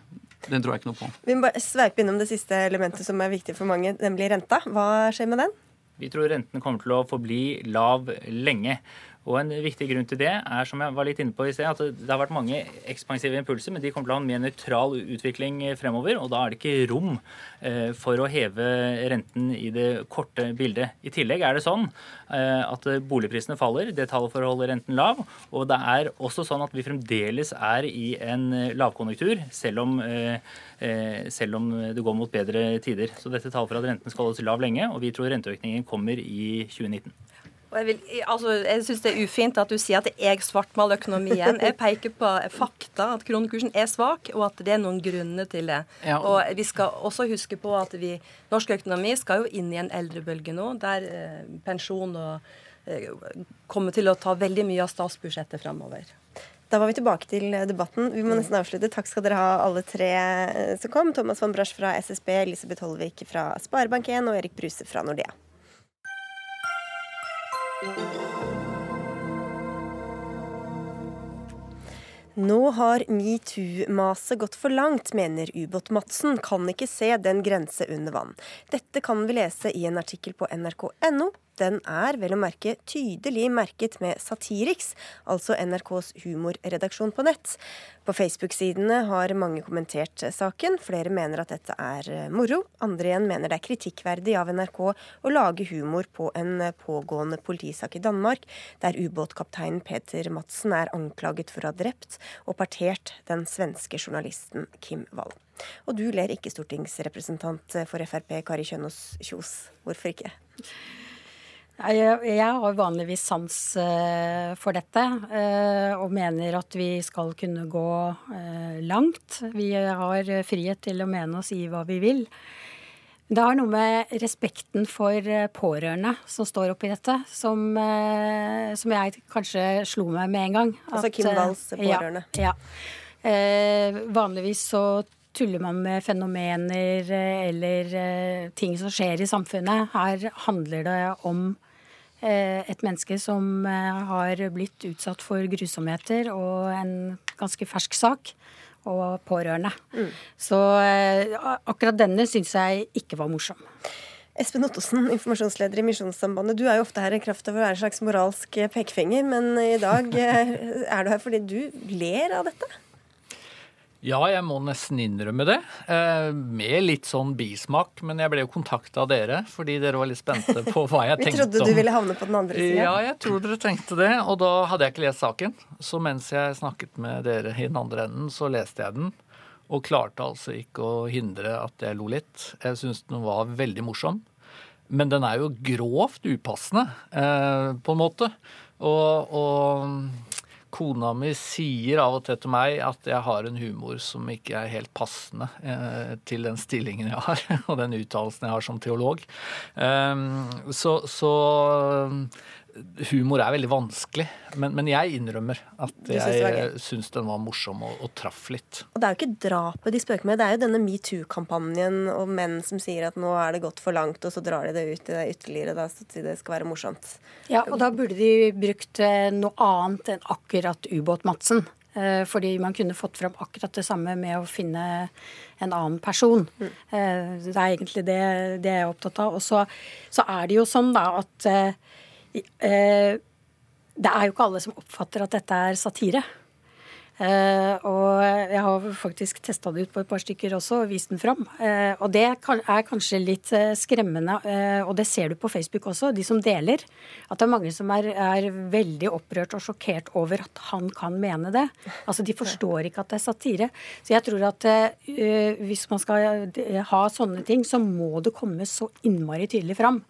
den tror jeg ikke noe på. Vi må bare sveipe innom det siste elementet som er viktig for mange, nemlig renta. Hva skjer med den? Vi tror renten kommer til å forbli lav lenge. Og En viktig grunn til det er som jeg var litt inne på i sted, at det har vært mange ekspansive impulser, men de kommer til å ha en mer nøytral utvikling fremover. og Da er det ikke rom eh, for å heve renten i det korte bildet. I tillegg er det sånn eh, at boligprisene faller, det tallet for å holde renten lav. Og det er også sånn at vi fremdeles er i en lavkonjunktur, selv om, eh, selv om det går mot bedre tider. Så dette taler for at renten skal holdes lav lenge, og vi tror renteøkningen kommer i 2019. Og jeg, vil, altså, jeg syns det er ufint at du sier at jeg svartmaler økonomien. Jeg peker på fakta, at kronekursen er svak, og at det er noen grunner til det. Ja. Og vi skal også huske på at vi, norsk økonomi skal jo inn i en eldrebølge nå, der eh, pensjon og, eh, kommer til å ta veldig mye av statsbudsjettet framover. Da var vi tilbake til debatten. Vi må nesten avslutte. Takk skal dere ha, alle tre eh, som kom. Thomas van Brasch fra SSB, Elisabeth Holvik fra Sparebank1 og Erik Bruse fra Nordea. Nå har metoo-maset gått for langt, mener Ubåt-Madsen. Kan ikke se den grense under vann. Dette kan vi lese i en artikkel på nrk.no den er vel å merke tydelig merket med Satiriks, altså NRKs humorredaksjon på nett. På Facebook-sidene har mange kommentert saken. Flere mener at dette er eh, moro. Andre igjen mener det er kritikkverdig av NRK å lage humor på en pågående politisak i Danmark, der ubåtkapteinen Peter Madsen er anklaget for å ha drept og partert den svenske journalisten Kim Wall. Og du ler ikke, stortingsrepresentant for Frp Kari Kjønaas Kjos. Hvorfor ikke? Jeg, har vanligvis sans eh, for dette, eh, og mener at vi skal kunne gå eh, langt. Vi har frihet til å mene og si hva vi vil. Det har noe med respekten for pårørende som står oppi dette, som, som jeg kanskje slo meg med en gang. Altså Kim Walls pårørende. Ja. ja. Eh, vanligvis så tuller man med fenomener eller eh, ting som skjer i samfunnet. Her handler det om et menneske som har blitt utsatt for grusomheter og en ganske fersk sak og pårørende. Mm. Så eh, akkurat denne syns jeg ikke var morsom. Espen Ottosen, informasjonsleder i Misjonssambandet. Du er jo ofte her i kraft av å være en slags moralsk pekefinger, men i dag eh, er du her fordi du ler av dette? Ja, jeg må nesten innrømme det. Eh, med litt sånn bismak. Men jeg ble jo kontakta av dere fordi dere var litt spente på hva jeg tenkte om Vi trodde du ville havne på den andre sida. Ja, jeg tror dere tenkte det. Og da hadde jeg ikke lest saken. Så mens jeg snakket med dere i den andre enden, så leste jeg den. Og klarte altså ikke å hindre at jeg lo litt. Jeg syns den var veldig morsom. Men den er jo grovt upassende, eh, på en måte. og, og Kona mi sier av og til til meg at jeg har en humor som ikke er helt passende eh, til den stillingen jeg har, og den uttalelsen jeg har som teolog. Um, så, så humor er veldig vanskelig, men, men jeg innrømmer at jeg syns den var morsom og, og, traff litt. Og Det er jo ikke drapet de spøker med, det er jo denne metoo-kampanjen og menn som sier at nå er det gått for langt, og så drar de det ut i det ytterligere da, så det skal være morsomt. Ja, og da burde de brukt eh, noe annet enn akkurat Ubåt-Madsen. Eh, fordi man kunne fått fram akkurat det samme med å finne en annen person. Mm. Eh, det er egentlig det, det jeg er opptatt av. Og så, så, er det jo sånn da at Eh, det er jo ikke alle som oppfatter at dette er satire. Uh, og jeg har faktisk testa det ut på et par stykker også og vist den fram. Uh, og det er kanskje litt uh, skremmende, og det ser du på Facebook også, de som deler. At det er mange som er, er, veldig opprørt og sjokkert over at han kan mene det. Altså De forstår ikke at det er satire. Så jeg tror at hvis man skal ha sånne ting, så må det komme så innmari tydelig fram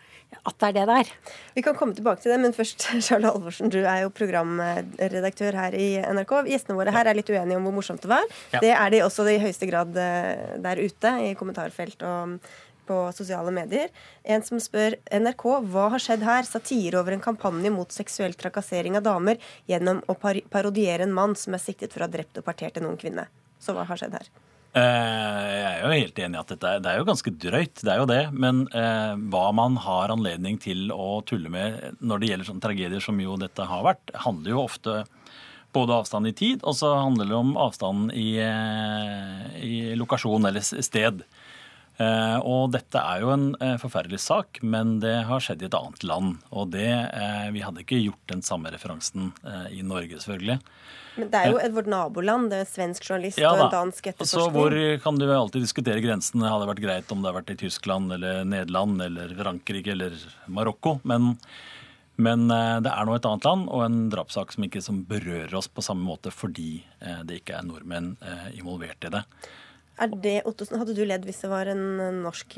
at det er det det er. Vi kan komme tilbake til det, men først, Charles Halvorsen, du er jo programredaktør her i NRK. Gjestene våre her er litt uenige om hvor morsomt det var. Ja. Det er de også i høyeste grad eh, der ute, i kommentarfelt og på sosiale medier. En som spør NRK hva har skjedd her? Satire over en kampanje mot seksuell trakassering av damer gjennom å parodiere en mann som er siktet for å ha drept og partert en ung kvinne. Så hva har skjedd her? Eh, jeg er jo helt enig i at dette, det er jo ganske drøyt, det er jo det. Men eh, hva man har anledning til å tulle med når det gjelder sånne tragedier som jo dette har vært, handler jo ofte både avstand i tid, og så handler det om avstand i, eh, i lokasjon eller sted. Eh, og dette er jo en eh, forferdelig sak, men det har skjedd i et annet land. Og det, vi hadde ikke gjort den samme referansen i Norge, selvfølgelig. Men det er jo vårt naboland. Det er en svensk journalist ja, og en dansk etterforskning. Så hvor kan du alltid diskutere grensene? Hadde det vært greit om det hadde vært i Tyskland eller Nederland eller Frankrike eller Marokko. Men, men eh, det er nå et annet land og en drapssak som ikke som berører oss på samme måte fordi eh, det ikke er nordmenn eh, involvert i det. Er det, Ottosen, Hadde du ledd hvis det var en norsk,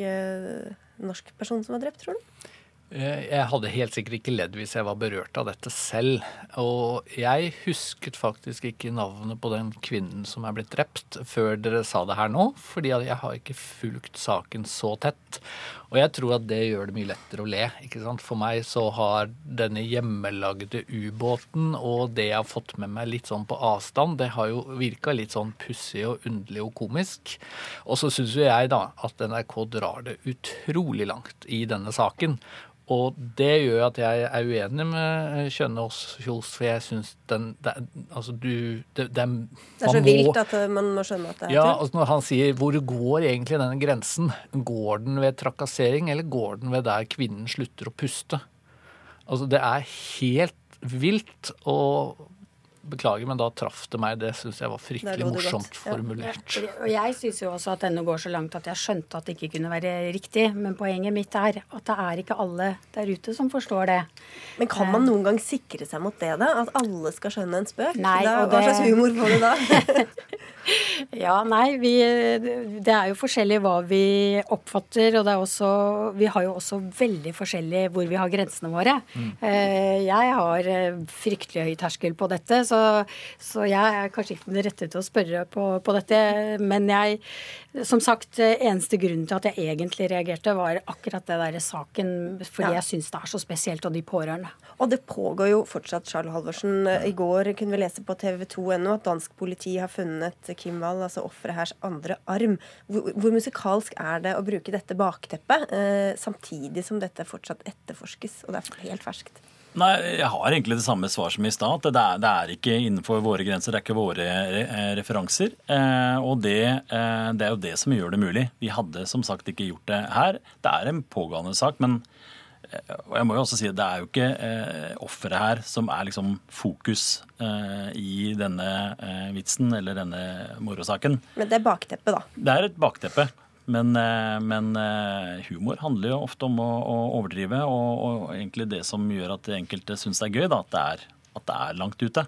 norsk person som var drept, tror du? Eh, jeg hadde helt sikkert ikke ledd hvis jeg var berørt av dette selv. Og jeg husket faktisk ikke navnet på den kvinnen som er blitt drept, før dere sa det her nå. Fordi jeg har ikke fulgt saken så tett. Og jeg tror at det gjør det mye lettere å le. ikke sant? For meg så har denne hjemmelagde ubåten og det jeg har fått med meg litt sånn på avstand, det har jo virka litt sånn pussig og underlig og komisk. Og så syns jo jeg da at NRK drar det utrolig langt i denne saken. Og det gjør at jeg er uenig med Kjønaas Kjos, for jeg syns den det, Altså, du Det, det, det er så må, vilt at man må skjønne at det er ja, altså Når han sier 'hvor går egentlig denne grensen'? Går den ved trakassering, eller går den ved der kvinnen slutter å puste? Altså, det er helt vilt. Og Beklager, men da traff det meg. Det syns jeg var fryktelig morsomt godt. formulert. Ja. Og jeg syns jo også at denne går så langt at jeg skjønte at det ikke kunne være riktig. Men poenget mitt er at det er ikke alle der ute som forstår det. Men kan man eh. noen gang sikre seg mot det, da? At alle skal skjønne en spøk? Nei, da, hva det... slags humor får du da? ja, nei, vi, det er jo forskjellig hva vi oppfatter. Og det er også, vi har jo også veldig forskjellig hvor vi har grensene våre. Mm. Eh, jeg har eh, fryktelig høy terskel på dette. så Så, så, jeg er kanskje ikke den rette til å spørre på, på, dette. Men jeg, som sagt, eneste grunnen til at jeg egentlig reagerte, var akkurat det derre saken. Fordi ja. jeg syns det er så spesielt, og de pårørende. Og det pågår jo fortsatt, Charles Halvorsen. I går kunne vi lese på tv2.no at dansk politi har funnet Kim Wall, altså offeret hers andre arm. Hvor, hvor, musikalsk er det å bruke dette bakteppet, eh, samtidig som dette fortsatt etterforskes, og det er helt ferskt? Nei, Jeg har egentlig det samme svar som i stad. Det, det, er ikke innenfor våre grenser. Det er ikke våre eh, referanser. Eh, og det, eh, det, er jo det som gjør det mulig. Vi hadde som sagt ikke gjort det her. Det er en pågående sak, men jeg må jo også si at Det er jo ikke eh, offeret her som er liksom fokus eh, i denne vitsen eller denne morosaken. Men det er bakteppet, da? Det er et bakteppe. Men, eh, men eh, humor handler jo ofte om å, å overdrive, og, og, egentlig det som gjør at enkelte syns det er gøy, da, at, det er, at det er langt ute.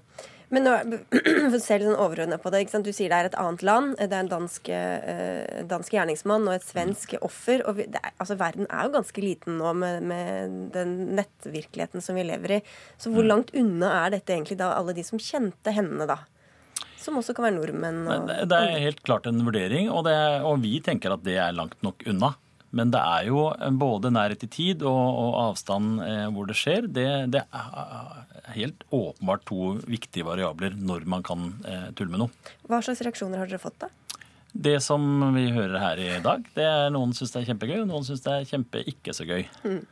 Men nå, for å se litt sånn overordnet på det, Du sier det er et annet land. Det er en dansk, eh, dansk gjerningsmann og et svensk offer. og vi, er, altså Verden er jo ganske liten nå med, med, den nettvirkeligheten som vi lever i. Så hvor mm. langt unna er dette egentlig da alle de som kjente henne, da? Som også kan være nordmenn. Og, det er helt klart en vurdering, og, det, og vi tenker at det er langt nok unna. Men det er jo både nærhet i tid og, og avstand eh, hvor det skjer. Det, det, er helt åpenbart to viktige variabler når man kan eh, tulle med noe. Hva slags reaksjoner har dere fått, da? Det som vi hører her i dag, det er noen syns det er kjempegøy, og noen syns det er kjempe ikke så gøy. Mm.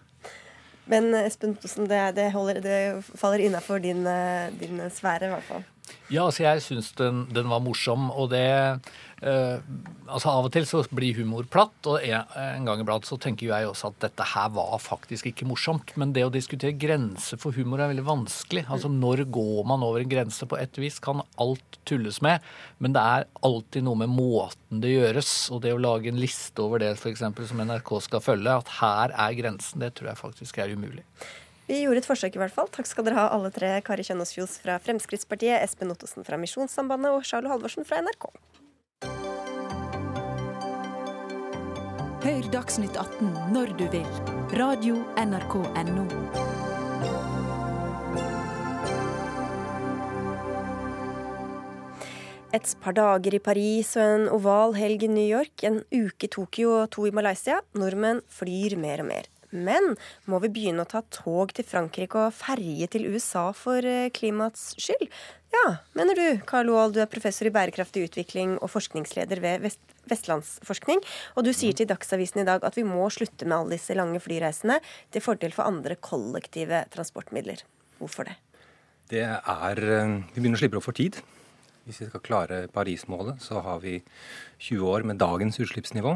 Men Espen Ottosen, det, det, det, faller innafor din, eh, din sfære, i hvert fall. Ja, altså jeg syns den, den, var morsom, og det eh, altså Av og til så blir humor platt, og en, en gang iblant så tenker jeg også at dette her var faktisk ikke morsomt. Men det å diskutere grenser for humor er veldig vanskelig. Altså Når går man over en grense? På et vis kan alt tulles med, men det er alltid noe med måten det gjøres. Og det å lage en liste over det for eksempel, som NRK skal følge, at her er grensen, det tror jeg faktisk er umulig. Vi gjorde et forsøk, i hvert fall. Takk skal dere ha, alle tre. Kari Kjønaas Kjos fra Fremskrittspartiet, Espen Ottosen fra Misjonssambandet og Charlo Halvorsen fra NRK. Hør Dagsnytt 18 når du vil. Radio NRK Radio.nrk.no. Et par dager i Paris og en oval helg i New York, en uke i Tokyo og to i Malaysia. Nordmenn flyr mer og mer. Men må vi begynne å ta tog til Frankrike og ferje til USA for eh, klimaets skyld? Ja, mener du. Karl Aall, du er professor i bærekraftig utvikling og forskningsleder ved Vest Vestlandsforskning. Og du sier til Dagsavisen i dag at vi må slutte med alle disse lange flyreisene til fordel for andre kollektive transportmidler. Hvorfor det? Det er eh, Vi begynner å slippe opp for tid. Hvis vi skal klare Paris-målet, så har vi 20 år med dagens utslippsnivå.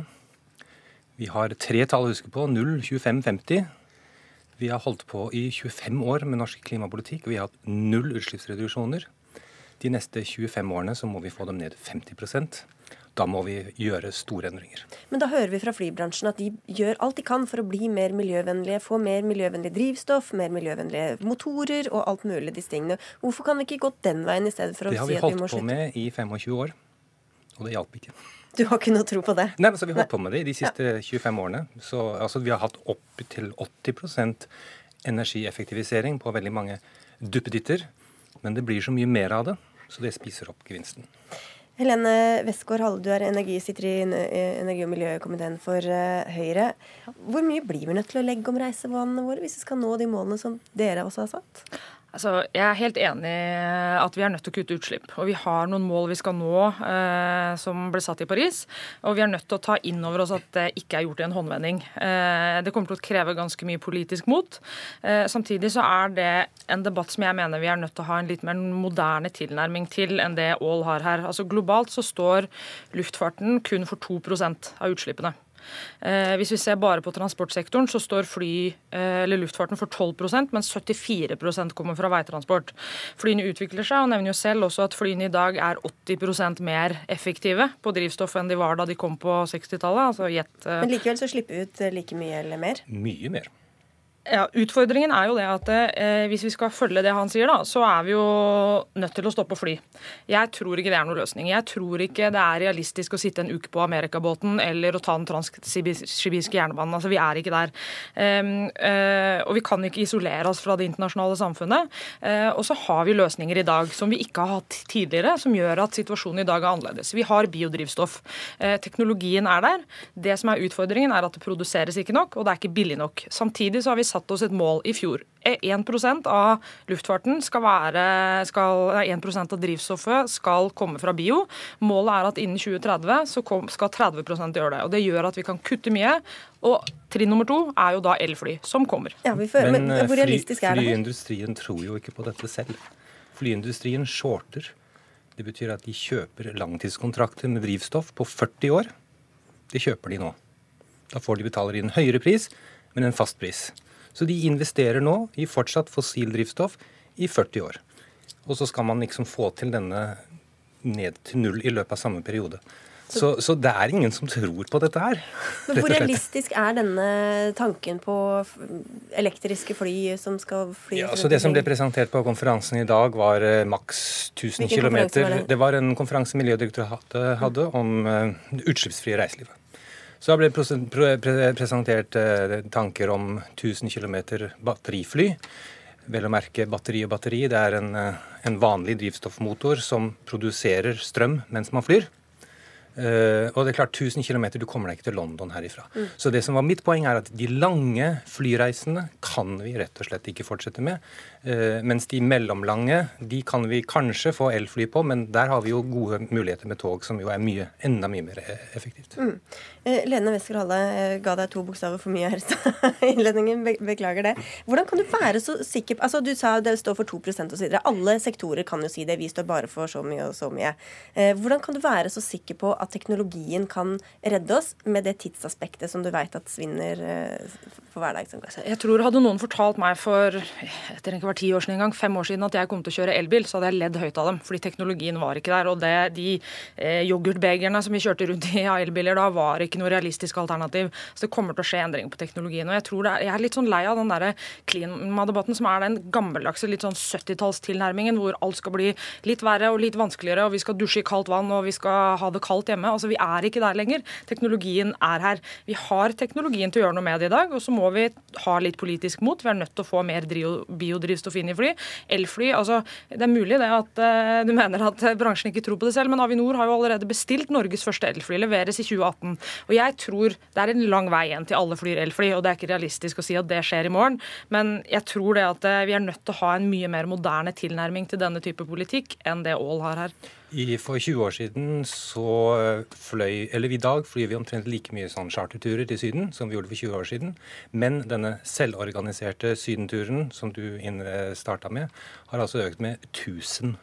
Vi har tre tall å huske på. 0, 25, 50. Vi har holdt på i 25 år med norsk klimapolitikk, og vi har hatt null utslippsreduksjoner. De neste 25 årene så må vi få dem ned 50% da må vi gjøre store endringer. Men da hører vi fra flybransjen at de gjør alt de kan for å bli mer miljøvennlige, få mer miljøvennlig drivstoff, mer miljøvennlige motorer og alt mulig disse tingene. Hvorfor kan vi ikke gå den veien i stedet for å si at vi må slutte? Det har vi holdt på med i 25 år, og det hjalp ikke. Du har ikke noe tro på det? Nei, men så Vi har holdt på med det i de siste ja. 25 årene. Så altså, Vi har hatt opp til 80% energieffektivisering på veldig mange duppeditter. Men det blir så mye mer av det, så det spiser opp gevinsten. Helene Westgård Halle, du er energi, sitter i energi- og miljøkomiteen for uh, Høyre. Hvor mye blir vi nødt til å legge om reisevanene våre hvis vi skal nå de målene som dere også har satt? Altså, jeg er helt enig at vi er nødt til å kutte utslipp. Og vi har noen mål vi skal nå eh, som ble satt i Paris. Og vi er nødt til å ta inn over oss at det ikke er gjort i en håndvending. Eh, det kommer til å kreve ganske mye politisk mot. Eh, samtidig så er det en debatt som jeg mener vi er nødt til å ha en litt mer moderne tilnærming til enn det Aall har her. Altså Globalt så står luftfarten kun for 2% av utslippene. Eh, hvis vi ser bare på transportsektoren, så står fly, eh, eller luftfarten for 12% mens 74% kommer fra veitransport. Flyene utvikler seg, og nevner jo selv også at flyene i dag er 80% mer effektive på drivstoff enn de var da de kom på 60-tallet. Altså jet, eh. Men likevel så slipper vi ut like mye eller mer? Mye mer. Ja, Utfordringen er jo det at eh, hvis vi skal følge det han sier, da, så er vi jo nødt til å stoppe å fly. Jeg tror ikke det er noen løsning. Jeg tror ikke det er realistisk å sitte en uke på Amerikabåten eller å ta den transsibirske jernbanen. Altså, Vi er ikke der. Um, uh, og vi kan ikke isolere oss fra det internasjonale samfunnet. Uh, og så har vi løsninger i dag som vi ikke har hatt tidligere, som gjør at situasjonen i dag er annerledes. Vi har biodrivstoff. Uh, teknologien er der. Det som er utfordringen, er at det produseres ikke nok, og det er ikke billig nok. Samtidig så har vi satt oss et mål i fjor. 1% av luftfarten skal være skal, 1% av drivstoffet skal komme fra bio. Målet er at innen 2030 så kom, skal 30% gjøre det. og Det gjør at vi kan kutte mye. Og trinn nummer to er jo da elfly, som kommer. Ja, får, men, men, hvor realistisk fly, er det? Flyindustrien tror jo ikke på dette selv. Flyindustrien shorter. Det betyr at de kjøper langtidskontrakter med drivstoff på 40 år. Det kjøper de nå. Da får de betaler inn høyere pris, men en fast pris. Så de investerer nå i fortsatt fossildrivstoff i 40 år. Og så skal man liksom få til denne ned til null i løpet av samme periode. Så, så, det er ingen som tror på dette her. Men Hvor realistisk er denne tanken på elektriske fly som skal fly? Ja, så Det som ble presentert på konferansen i dag, var uh, maks 1000 km. Det? det var en konferanse Miljødirektoratet hadde om uh, utslippsfrie reiselivet. Så har det presentert eh, tanker om 1000 km batterifly. Vel å merke batteri og batteri. Det er en, eh, en vanlig drivstoffmotor som produserer strøm mens man flyr. Uh, og det er klart 1000 km, du kommer deg ikke til London herifra. Mm. Så det som var mitt poeng er at de lange flyreisene kan vi rett og slett ikke fortsette med. Uh, mens de mellomlange de kan vi kanskje få elfly på, men der har vi jo gode muligheter med tog, som jo er mye, enda mye mer effektivt. Mm. Uh, Lene Westgård Halle ga deg to bokstaver for mye her i innledningen. Beklager det. Hvordan kan du være så sikker altså Du sa det står for 2% osv. Alle sektorer kan jo si det. Vi står bare for så mye og så mye. hvordan kan du være så sikker på at teknologien kan redde oss, med det tidsaspektet som du vet at svinner eh, for hver dag. Jeg tror Hadde noen fortalt meg for etter ikke var ti år siden engang, fem år siden at jeg kom til å kjøre elbil, så hadde jeg ledd høyt av dem. Fordi teknologien var ikke der. Og det, de eh, yoghurtbegerne som vi kjørte rundt i av elbiler da, var ikke noe realistisk alternativ. Så det kommer til å skje endringer på teknologien. Og jeg tror er, jeg er litt sånn lei av den der klimadebatten som er den gammeldagse litt sånn 70-tallstilnærmingen hvor alt skal bli litt verre og litt vanskeligere, og vi skal dusje i kaldt vann og vi skal ha det kaldt hjemme. Altså, Vi er ikke der lenger. Teknologien er her. Vi har teknologien til å gjøre noe med det i dag, og så må vi ha litt politisk mot. Vi er nødt til å få mer biodrivstoff inn i fly. Elfly, altså Det er mulig det at uh, du mener at bransjen ikke tror på det selv, men Avinor har jo allerede bestilt Norges første elfly. Leveres i 2018. Og jeg tror det er en lang vei igjen til alle flyr elfly, og det er ikke realistisk å si at det skjer i morgen. Men jeg tror det at uh, vi er nødt til å ha en mye mer moderne tilnærming til denne type politikk enn det Aall har her. I, for 20 år siden så fløy Eller i dag flyr vi omtrent like mye sånn charterturer til Syden som vi gjorde for 20 år siden. Men denne selvorganiserte sydenturen som du starta med, har altså økt med 1000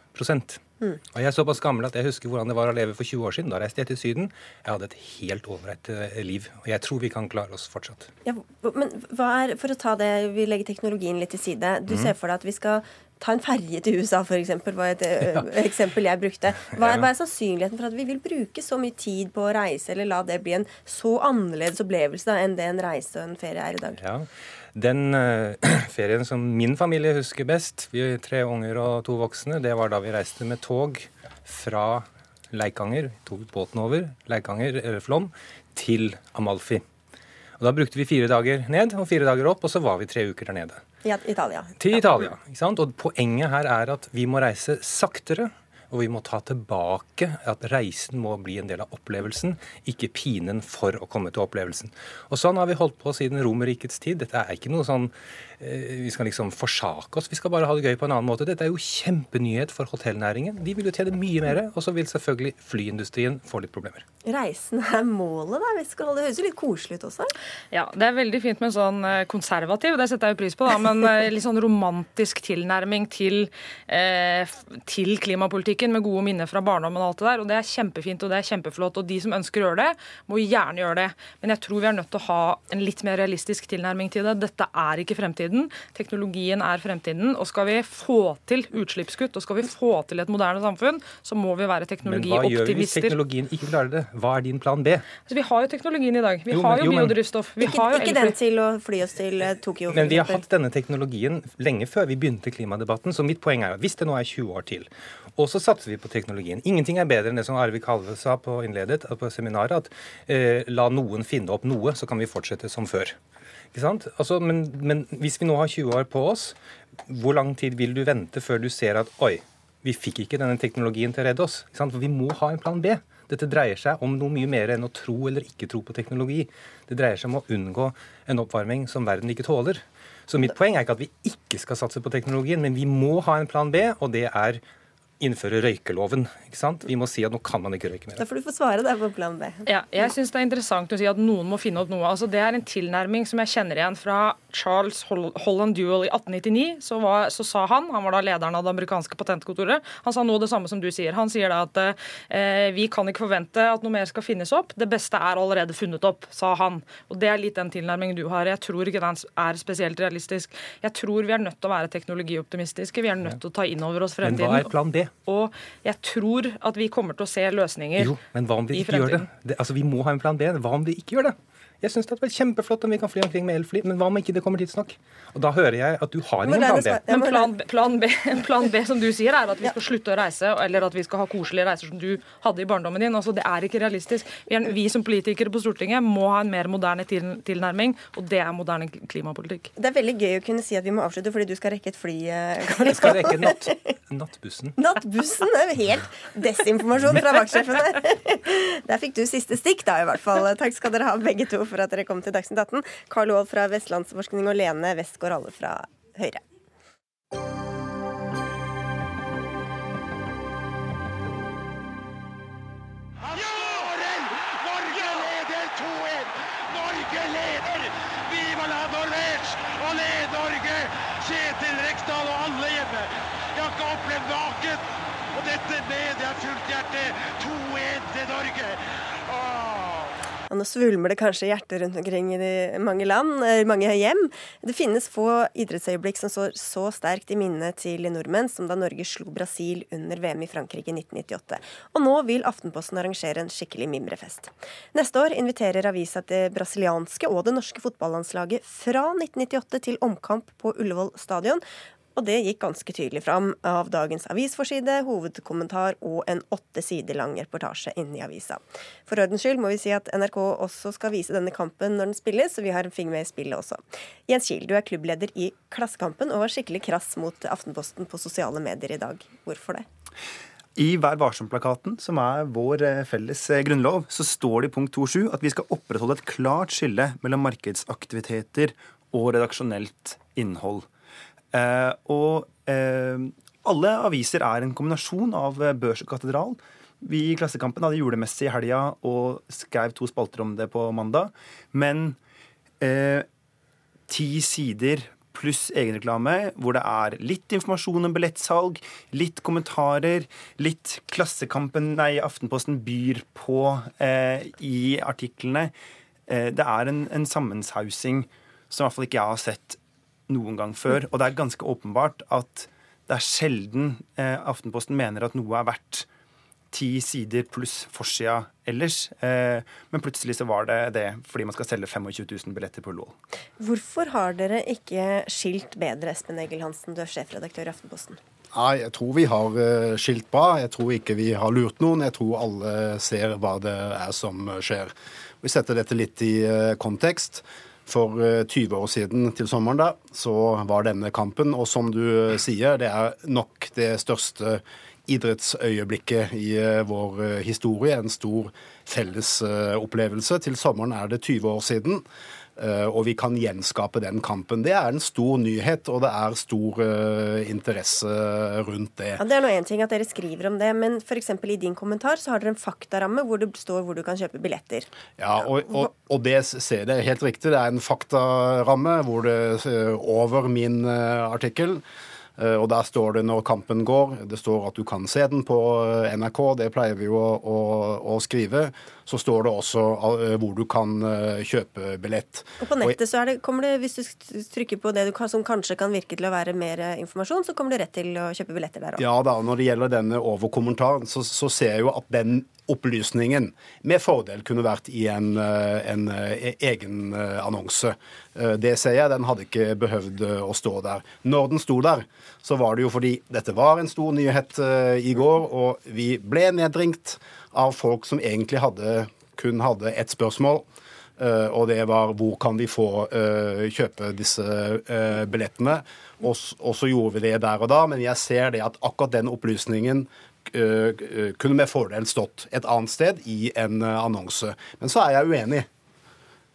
Mm. Og Jeg er såpass gammel at jeg husker hvordan det var å leve for 20 år siden. Da reiste jeg til Syden. Jeg hadde et helt ålreit eh, liv. Og jeg tror vi kan klare oss fortsatt. Ja, men hva er, For å ta det, vi legger teknologien litt til side. Du mm. ser for deg at vi skal Ta en ferje til USA, f.eks., var et ja. eksempel jeg brukte. Hva er, hva er, sannsynligheten for at vi vil bruke så mye tid på å reise, eller la det bli en så annerledes opplevelse da, enn det en reise og en ferie er i dag? Ja. Den uh, ferien som min familie husker best, vi tre unger og to voksne, det var da vi reiste med tog fra Leikanger, tok båten over, Leikanger, eller Flåm, til Amalfi. Og Da brukte vi fire dager ned og fire dager opp, og så var vi tre uker der nede. I Italia. Til Italia. ikke sant? Og Poenget her er at vi må reise saktere. Og vi må ta tilbake at reisen må bli en del av opplevelsen, ikke pinen for å komme til opplevelsen. Og Sånn har vi holdt på siden Romerrikets tid. Dette er ikke noe sånn Eh, vi skal liksom forsake oss. Vi skal bare ha det gøy på en annen måte. Dette er jo kjempenyhet for hotellnæringen. De vil jo tjene mye mer, og så vil selvfølgelig flyindustrien få litt problemer. Reisen er målet, da. Det høres jo litt koselig ut også? Ja, det er veldig fint med en sånn eh, konservativ, det setter jeg jo pris på, da, men eh, litt sånn romantisk tilnærming til, eh, til klimapolitikken klimapolitikken med gode minner fra barndommen og alt det der. Og det er kjempefint og det er kjempeflott. Og de som ønsker å gjøre det, må gjerne gjøre det. Men jeg tror vi er nødt til å ha en litt mer realistisk tilnærming til det. Dette er ikke fremtiden. Teknologien er fremtiden. Og skal vi få til utslippskutt, og skal vi få til et moderne samfunn, så må vi være teknologioptimister. Men hva gjør vi hvis teknologien ikke klarer det? Hva er din plan B? Altså, vi har jo teknologien i dag. Vi jo, har jo, jo biodrivstoff. Vi ikke, har jo ikke den til å fly oss til eh, Tokyo. Men vi har hatt denne teknologien lenge før vi begynte klimadebatten. Så mitt poeng er at hvis det nå er 20 år til, og så satser vi på teknologien Ingenting er bedre enn det som Arvid Kalve sa på innledet på seminaret, at eh, la noen finne opp noe, så kan vi fortsette som før. Ikke sant? Altså, men, men hvis vi nå har 20 år på oss, hvor lang tid vil du vente før du ser at oi, vi fikk ikke denne teknologien til å redde oss? For vi må ha en plan B. Dette dreier seg om noe mye mer enn å tro eller ikke tro på teknologi. Det dreier seg om å unngå en oppvarming som verden ikke tåler. Så mitt poeng er ikke at vi ikke skal satse på teknologien, men vi må ha en plan B, og det er innføre røykeloven. ikke sant? Vi må si at nå kan man ikke røyke mer. Da får du få svare der på plan B. Ja, jeg syns det er interessant å si at noen må finne opp noe. Altså, det er en tilnærming som jeg kjenner igjen fra Charles Holland Duel i 1899. Så, var, så sa han, han var da lederen av det amerikanske patentkontoret, han sa noe det samme som du sier. Han sier da at eh, vi kan ikke forvente at noe mer skal finnes opp. Det beste er allerede funnet opp, sa han. Og det er litt den tilnærmingen du har. Jeg tror ikke den er spesielt realistisk. Jeg tror vi er nødt til å være teknologioptimistiske. Vi er nødt til å ta inn over oss fremtiden. Men hva er plan D? Og jeg tror at vi kommer til å se løsninger jo, men hva om vi ikke gjør det? det? Altså, Vi må ha en plan B. Hva om vi ikke gjør det? Jeg syns det er kjempeflott om vi kan fly omkring med elfly, men hva om ikke det kommer tidsnok? Og da hører jeg at du har ingen plan B. Men plan, plan, B, plan B, som du sier, er at vi skal slutte å reise, eller at vi skal ha koselige reiser som du hadde i barndommen din. Altså, det er ikke realistisk. Vi, som politikere på Stortinget må ha en mer moderne tilnærming, og det er moderne klimapolitikk. Det er veldig gøy å kunne si at vi må avslutte fordi du skal rekke et fly. Karl. jeg skal rekke natt, nattbussen. Nattbussen? er er helt desinformasjon fra vaktsjefen Der fikk du siste stikk, da, i hvert fall. Takk skal dere ha, begge to for at dere kom til Dagsnytt 18. Karl Aall fra Vestlandsforskning og Lene Westgård Halle fra Høyre. Kjetil Rekdal og alle hjemme. Jeg har ikke opplevd maken. Og dette med fullt hjerte. 2-1 til Norge. Og nå svulmer det kanskje hjertet rundt omkring i mange land, eh, mange hjem. Det finnes få idrettsøyeblikk som står så sterkt i minnet til nordmenn som da Norge slo Brasil under VM i Frankrike i 1998. Og nå vil Aftenposten arrangere en skikkelig mimrefest. Neste år inviterer avisa det brasilianske og det norske fotballandslaget fra 1998 til omkamp på Ullevål stadion. Og det gikk ganske tydelig fram av dagens avisforside, hovedkommentar og en åtte sider lang reportasje inni avisa. For ordens skyld må vi si at NRK også skal vise denne kampen når den spilles, så vi har en finger med i spillet også. Jens Kiel, du er klubbleder i Klassekampen og var skikkelig krass mot Aftenposten på sosiale medier i dag. Hvorfor det? I Vær varsom-plakaten, som er vår eh, felles eh, grunnlov, så står det i punkt 2.7 at vi skal opprettholde et klart skille mellom markedsaktiviteter og redaksjonelt innhold. Eh, og eh, alle aviser er en kombinasjon av eh, børs og katedral. Vi i Klassekampen hadde julemesse i helga og skrev to spalter om det på mandag. Men eh, ti sider pluss egenreklame, hvor det er litt informasjon om billettsalg, litt kommentarer, litt Klassekampen, nei, Aftenposten byr på eh, i artiklene. Eh, det er en, en sammensausing som i hvert fall ikke jeg har sett noen gang før. Og det er ganske åpenbart at det er sjelden eh, Aftenposten mener at noe er verdt ti sider pluss forsida ellers. Eh, men plutselig så var det det fordi man skal selge 25 000 billetter på Ullevål. Hvorfor har dere ikke skilt bedre, Espen Egil Hansen, du er sjefredaktør i Aftenposten? Nei, jeg tror vi har eh, skilt bra. Jeg tror ikke vi har lurt noen. Jeg tror alle ser hva det er som skjer. Vi setter dette litt i eh, kontekst. For 20 eh, år siden til sommeren da, så var denne kampen, og som du eh, sier, det er nok det største idrettsøyeblikket i eh, vår historie. En stor fellesopplevelse. Til sommeren er det 20 år siden. Eh, og vi kan gjenskape den kampen. Det er en stor nyhet, og det er stor uh, interesse rundt det. Ja, Det er nå én ting at dere skriver om det, men f.eks. i din kommentar så har dere en faktaramme hvor det står hvor du kan kjøpe billetter. Ja, og, og, og det ser jeg helt riktig. Det er en faktaramme hvor det over min uh, artikkel Eh, og Der står det når kampen går. Det står at du kan se den på eh, NRK, det pleier vi jo å, å, å skrive. Så står det også eh, hvor du kan kjøpe billett. Og På nettet så det, kommer det, hvis du trykker på det kan, som kanskje kan virke til å være mer informasjon, så kommer du rett til å kjøpe billetter der òg. Ja da, når det gjelder denne overkommentaren, så, så ser jeg jo at den opplysningen med fordel kunne vært i en, en egen annonse. Det ser jeg, den hadde ikke behøvd å stå der. Når den sto der, så var det jo fordi dette var en stor nyhet i går, og vi ble nedringt av folk som egentlig hadde, kun hadde ett spørsmål. Uh, og det var hvor kan vi få uh, kjøpe disse billettene? Og, og, så gjorde vi det der og da, men jeg ser det at akkurat den opplysningen kunne med fordel stått et annet sted i en annonse. Men så er jeg uenig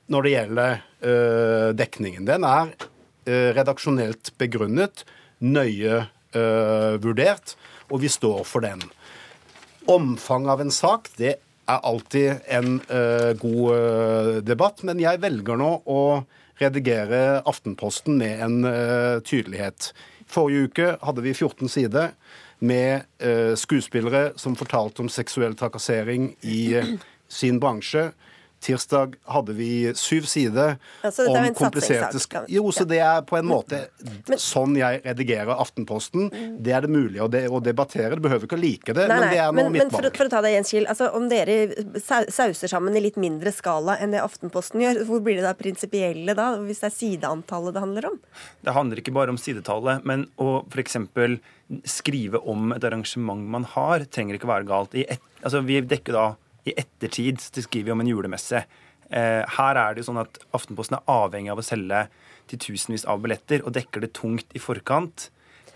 når det gjelder dekningen. Den er redaksjonelt begrunnet nøye vurdert, og vi står for den. Omfanget av en sak det er alltid en uh, god uh, debatt, men jeg velger nå å redigere Aftenposten med en tydelighet. Forrige uke hadde vi 14 sider med skuespillere som fortalte om seksuell trakassering i sin bransje Tirsdag hadde vi syv sider ja, om kompliserte Jo, så det er på en måte men, sånn jeg redigerer Aftenposten. Det er det mulig å, de å debattere. Du behøver ikke å like det, nei, men det er noe mitt mitt men for, for, å ta det Jens Kiel, altså, Om dere sauser sammen i litt mindre skala enn det Aftenposten gjør, hvor blir det da prinsipielle da, hvis det er sideantallet det handler om? Det handler ikke bare om sidetallet, men å f.eks. skrive om et arrangement man har, trenger ikke være galt. Et, altså, vi dekker da i ettertid skriver vi om en julemesse. Eh, her er det jo sånn at Aftenposten er avhengig av å selge til tusenvis av billetter og dekker det tungt i forkant.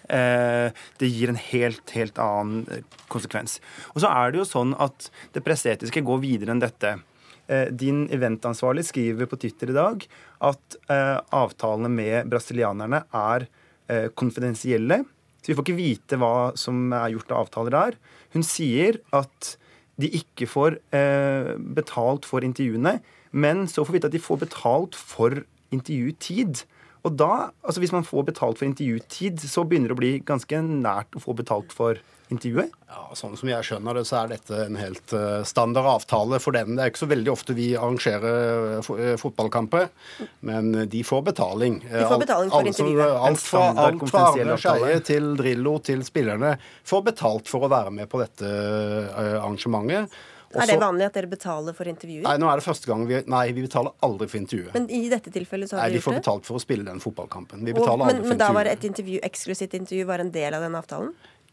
Eh, det gir en helt, helt annen eh, konsekvens. Og så er det jo sånn at det presseetiske går videre enn dette. Din eventansvarlig skriver på Twitter i dag at avtalene med brasilianerne er konfidensielle. Så vi får ikke vite hva som er gjort av avtaler der. Hun sier at de ikke får eh, betalt for intervjuene, men så får vi vite at de får betalt for intervjutid. Og da, altså Hvis man får betalt for intervjutid, så begynner det å bli ganske nært å få betalt for intervjuet? Ja, Sånn som jeg skjønner det, så er dette en helt uh, standard avtale for dem. Det er ikke så veldig ofte vi arrangerer uh, fotballkamper, men de får betaling. De får betaling for intervjuet. Alt fra, alt fra Arne Skeie til Drillo til spillerne får betalt for å være med på dette uh, arrangementet. Også, er det vanlig at dere betaler for intervjuer? Nei, nå er det første gang vi, nei, vi betaler aldri for intervjuet. Men i dette tilfellet så har nei, dere gjort det? Nei, Vi får betalt for å spille den fotballkampen. Vi betaler og, men, aldri for men da var et intervju, eksklusivt intervju var en del av den avtalen?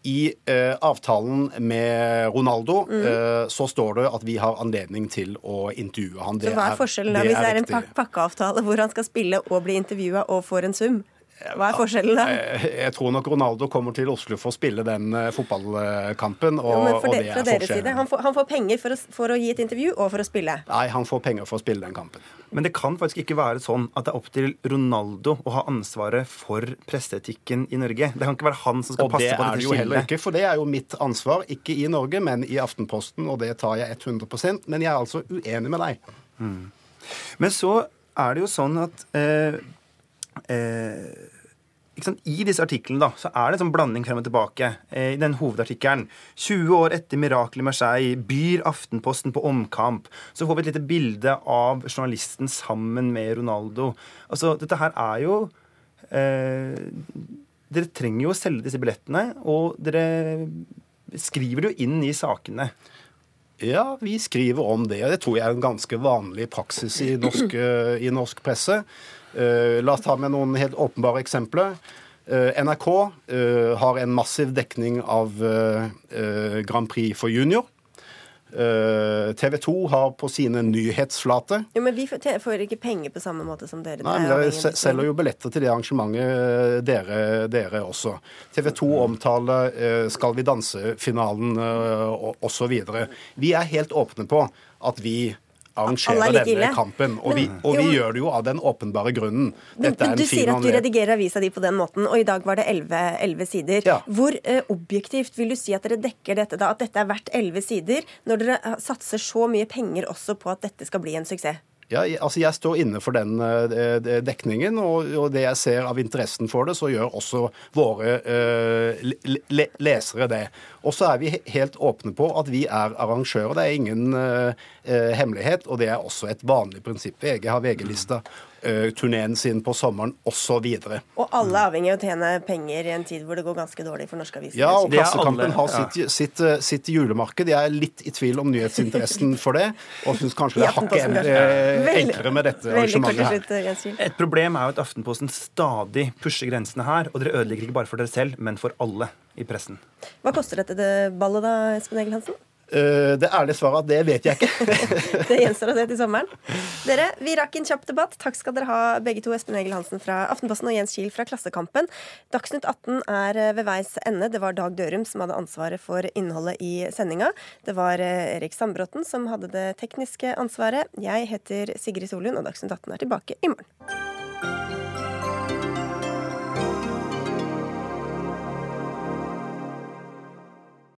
I uh, avtalen med Ronaldo mm. uh, så står det at vi har anledning til å intervjue han. Det så hva er forskjellen da, hvis det er en pak pakkeavtale hvor han skal spille og bli intervjua og får en sum? Hva er forskjellen da? Eh, jeg tror nok Ronaldo kommer til Oslo for å spille den uh, fotballkampen. Og, jo, men for og det, det er deres Side, han, får, han får penger for å, for å, gi et intervju og for å spille? Nei, han får penger for å spille den kampen. Men det kan faktisk ikke være sånn at det er opp til Ronaldo å ha ansvaret for presseetikken i Norge. Det kan ikke være han som skal og passe på dette skillet. heller ikke, for det er jo mitt ansvar. Ikke i Norge, men i Aftenposten, og det tar jeg 100% Men jeg er altså uenig med deg. Mm. Men så er det jo sånn at eh, eh, i disse artiklene da, så er det en sånn blanding frem og tilbake. Eh, I den hovedartikkelen 20 år etter mirakelet Marseille byr Aftenposten på omkamp. Så får vi et lite bilde av journalisten sammen med Ronaldo. Altså, Dette her er jo eh, Dere trenger jo å selge disse billettene, og dere skriver det jo inn i sakene. Ja, vi skriver om det. Det tror jeg er en ganske vanlig praksis i norsk, i norsk presse. Uh, la oss ta med noen helt åpenbare eksempler. Uh, NRK uh, har en massiv dekning av Grand Prix for junior. TV 2 har på sine nyhetsflater Jo, Men vi får ikke penger på samme måte som dere. Nei, men Dere selger jo billetter til det arrangementet, dere, dere også. TV 2 omtaler Skal vi danse-finalen osv. Vi er helt åpne på at vi arrangere denne ille. kampen. Og, vi, og vi gjør det jo av den åpenbare grunnen. Dette men, men du sier at du redigerer avisa di på den måten, og i dag var det elleve sider. Ja. Hvor uh, objektivt vil du si at dere dekker dette, da? At dette er verdt elleve sider, når dere satser så mye penger også på at dette skal bli en suksess? Ja, altså Jeg står inne for den uh, dekningen, og, det jeg ser av interessen for det, så gjør også våre uh, lesere det. Og så er vi helt åpne på at vi er arrangører. Det er ingen uh, hemmelighet, og det er også et vanlig prinsipp. VG har VG-lista. Eh, turneen sin på sommeren osv. Og, og alle er avhengig av å tjene penger i en tid hvor det går ganske dårlig for norske aviser. Ja, og Klassekampen har sitt, sitt, eh, sitt, julemarked. Jeg er litt i tvil om nyhetsinteressen for det, og syns kanskje det er hakket eh, enklere med dette arrangementet her. Et problem er jo at Aftenposten stadig pusher grensene her, og dere ødelegger ikke bare for dere selv, men for alle i pressen. Hva koster dette det ballet da, Espen Egil Hansen? Uh, det ærlige svaret det vet jeg ikke. det gjenstår å se til sommeren. Dere, Vi rakk en kjapp debatt. Takk skal dere ha, begge to. Espen Egil Hansen fra Aftenposten og Jens Kiel fra Klassekampen. Dagsnytt 18 er eh, ved veis ende. Det var Dag Dørum som hadde ansvaret for innholdet i sendinga. Det var eh, Erik Sandbråten som hadde det tekniske ansvaret. Jeg heter Sigrid Solund, og Dagsnytt 18 er tilbake i morgen.